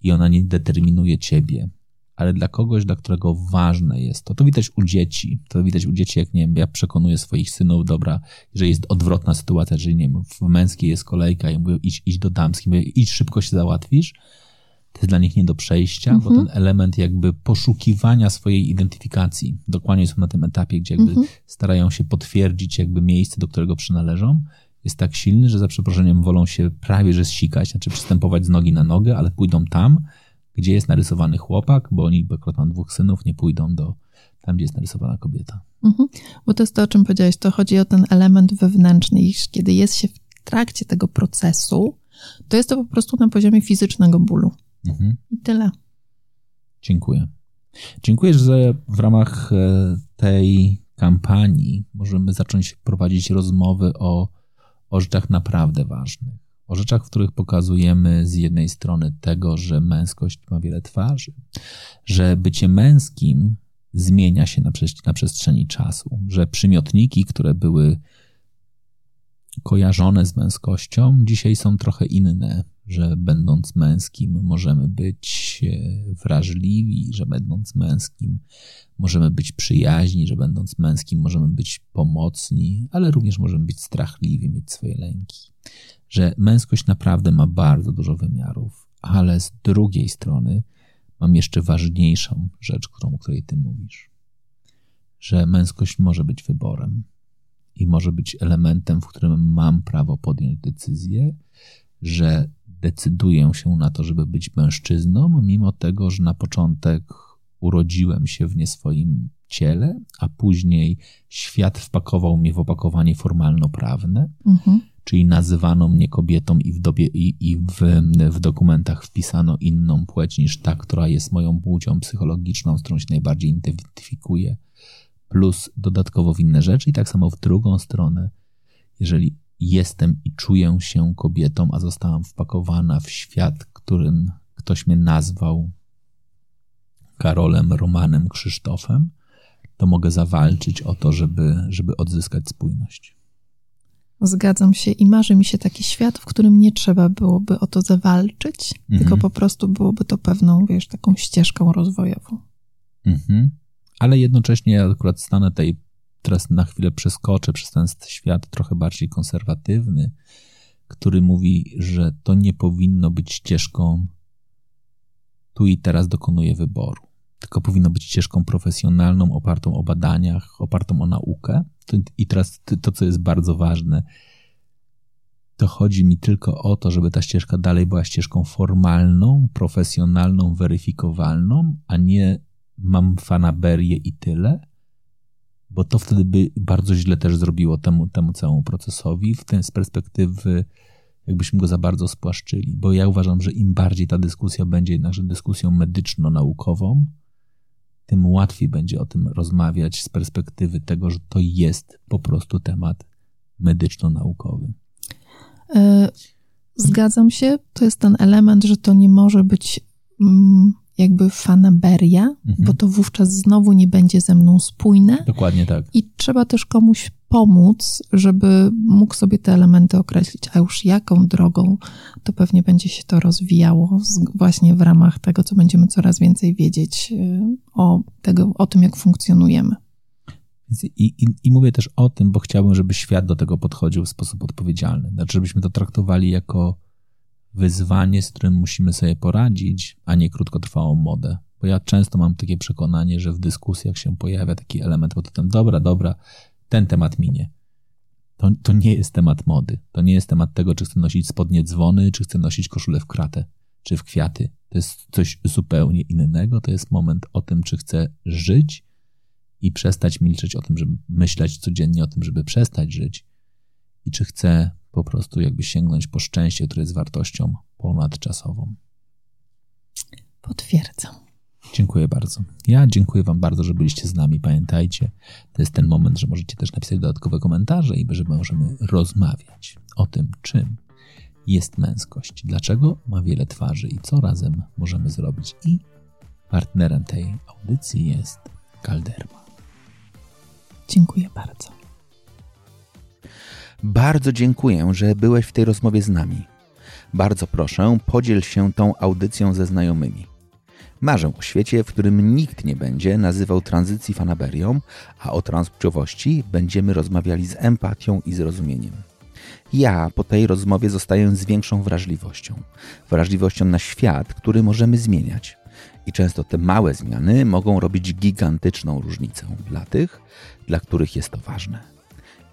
i ona nie determinuje ciebie ale dla kogoś, dla którego ważne jest to. To widać u dzieci. To widać u dzieci, jak nie wiem, ja przekonuję swoich synów, dobra, że jest odwrotna sytuacja, że nie wiem, w męskiej jest kolejka i mówię, idź, idź do damskiej, mówię, idź szybko się załatwisz. To jest dla nich nie do przejścia, mhm. bo ten element jakby poszukiwania swojej identyfikacji, dokładnie są na tym etapie, gdzie jakby mhm. starają się potwierdzić jakby miejsce, do którego przynależą, jest tak silny, że za przeproszeniem wolą się prawie że zsikać, znaczy przystępować z nogi na nogę, ale pójdą tam, gdzie jest narysowany chłopak, bo oni, bo mam dwóch synów, nie pójdą do tam, gdzie jest narysowana kobieta. Mhm. Bo to jest to, o czym powiedziałeś, to chodzi o ten element wewnętrzny, iż kiedy jest się w trakcie tego procesu, to jest to po prostu na poziomie fizycznego bólu. Mhm. I tyle. Dziękuję. Dziękuję, że w ramach e, tej kampanii możemy zacząć prowadzić rozmowy o, o rzeczach naprawdę ważnych o rzeczach, w których pokazujemy z jednej strony tego, że męskość ma wiele twarzy, że bycie męskim zmienia się na, na przestrzeni czasu, że przymiotniki, które były kojarzone z męskością, dzisiaj są trochę inne. Że będąc męskim możemy być e, wrażliwi, że będąc męskim możemy być przyjaźni, że będąc męskim możemy być pomocni, ale również możemy być strachliwi, mieć swoje lęki. Że męskość naprawdę ma bardzo dużo wymiarów, ale z drugiej strony mam jeszcze ważniejszą rzecz, którą, o której ty mówisz. Że męskość może być wyborem i może być elementem, w którym mam prawo podjąć decyzję, że decyduję się na to, żeby być mężczyzną, mimo tego, że na początek urodziłem się w nie swoim ciele, a później świat wpakował mnie w opakowanie formalno-prawne, mhm. czyli nazywano mnie kobietą i w, dobie, i, i w, w dokumentach wpisano inną płeć niż ta, która jest moją płcią psychologiczną, z którą się najbardziej identyfikuję, plus dodatkowo w inne rzeczy. I tak samo w drugą stronę, jeżeli jestem i czuję się kobietą, a zostałam wpakowana w świat, którym ktoś mnie nazwał Karolem, Romanem, Krzysztofem, to mogę zawalczyć o to, żeby, żeby odzyskać spójność. Zgadzam się i marzy mi się taki świat, w którym nie trzeba byłoby o to zawalczyć, mhm. tylko po prostu byłoby to pewną, wiesz, taką ścieżką rozwojową. Mhm. Ale jednocześnie ja akurat stanę tej teraz na chwilę przeskoczę przez ten świat trochę bardziej konserwatywny, który mówi, że to nie powinno być ścieżką tu i teraz dokonuje wyboru, tylko powinno być ścieżką profesjonalną, opartą o badaniach, opartą o naukę. I teraz to, co jest bardzo ważne, to chodzi mi tylko o to, żeby ta ścieżka dalej była ścieżką formalną, profesjonalną, weryfikowalną, a nie mam fanaberię i tyle, bo to wtedy by bardzo źle też zrobiło temu, temu całemu procesowi, w tym z perspektywy jakbyśmy go za bardzo spłaszczyli, bo ja uważam, że im bardziej ta dyskusja będzie jednakże dyskusją medyczno-naukową, tym łatwiej będzie o tym rozmawiać z perspektywy tego, że to jest po prostu temat medyczno-naukowy. E, zgadzam się. To jest ten element, że to nie może być mm, jakby fanaberia, mhm. bo to wówczas znowu nie będzie ze mną spójne. Dokładnie tak. I trzeba też komuś pomóc, żeby mógł sobie te elementy określić, a już jaką drogą, to pewnie będzie się to rozwijało właśnie w ramach tego, co będziemy coraz więcej wiedzieć y, o, tego, o tym, jak funkcjonujemy. I, i, I mówię też o tym, bo chciałbym, żeby świat do tego podchodził w sposób odpowiedzialny. Znaczy, żebyśmy to traktowali jako wyzwanie, z którym musimy sobie poradzić, a nie krótkotrwałą modę. Bo ja często mam takie przekonanie, że w dyskusjach się pojawia taki element pod tytułem dobra, dobra, ten temat minie. To, to nie jest temat mody. To nie jest temat tego, czy chcę nosić spodnie dzwony, czy chcę nosić koszulę w kratę, czy w kwiaty. To jest coś zupełnie innego. To jest moment o tym, czy chcę żyć i przestać milczeć o tym, żeby myśleć codziennie o tym, żeby przestać żyć. I czy chcę po prostu jakby sięgnąć po szczęście, które jest wartością ponadczasową. Potwierdzam. Dziękuję bardzo. Ja dziękuję Wam bardzo, że byliście z nami. Pamiętajcie, to jest ten moment, że możecie też napisać dodatkowe komentarze i że możemy rozmawiać o tym, czym jest męskość, dlaczego ma wiele twarzy i co razem możemy zrobić. I partnerem tej audycji jest Kalderma. Dziękuję bardzo. Bardzo dziękuję, że byłeś w tej rozmowie z nami. Bardzo proszę, podziel się tą audycją ze znajomymi. Marzę o świecie, w którym nikt nie będzie nazywał tranzycji fanaberią, a o transpłciowości będziemy rozmawiali z empatią i zrozumieniem. Ja po tej rozmowie zostaję z większą wrażliwością. Wrażliwością na świat, który możemy zmieniać. I często te małe zmiany mogą robić gigantyczną różnicę dla tych, dla których jest to ważne.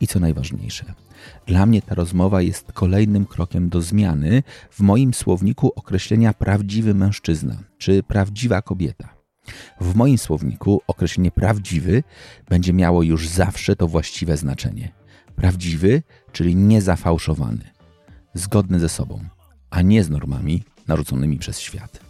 I co najważniejsze, dla mnie ta rozmowa jest kolejnym krokiem do zmiany w moim słowniku określenia prawdziwy mężczyzna czy prawdziwa kobieta. W moim słowniku określenie prawdziwy będzie miało już zawsze to właściwe znaczenie. Prawdziwy, czyli niezafałszowany, zgodny ze sobą, a nie z normami narzuconymi przez świat.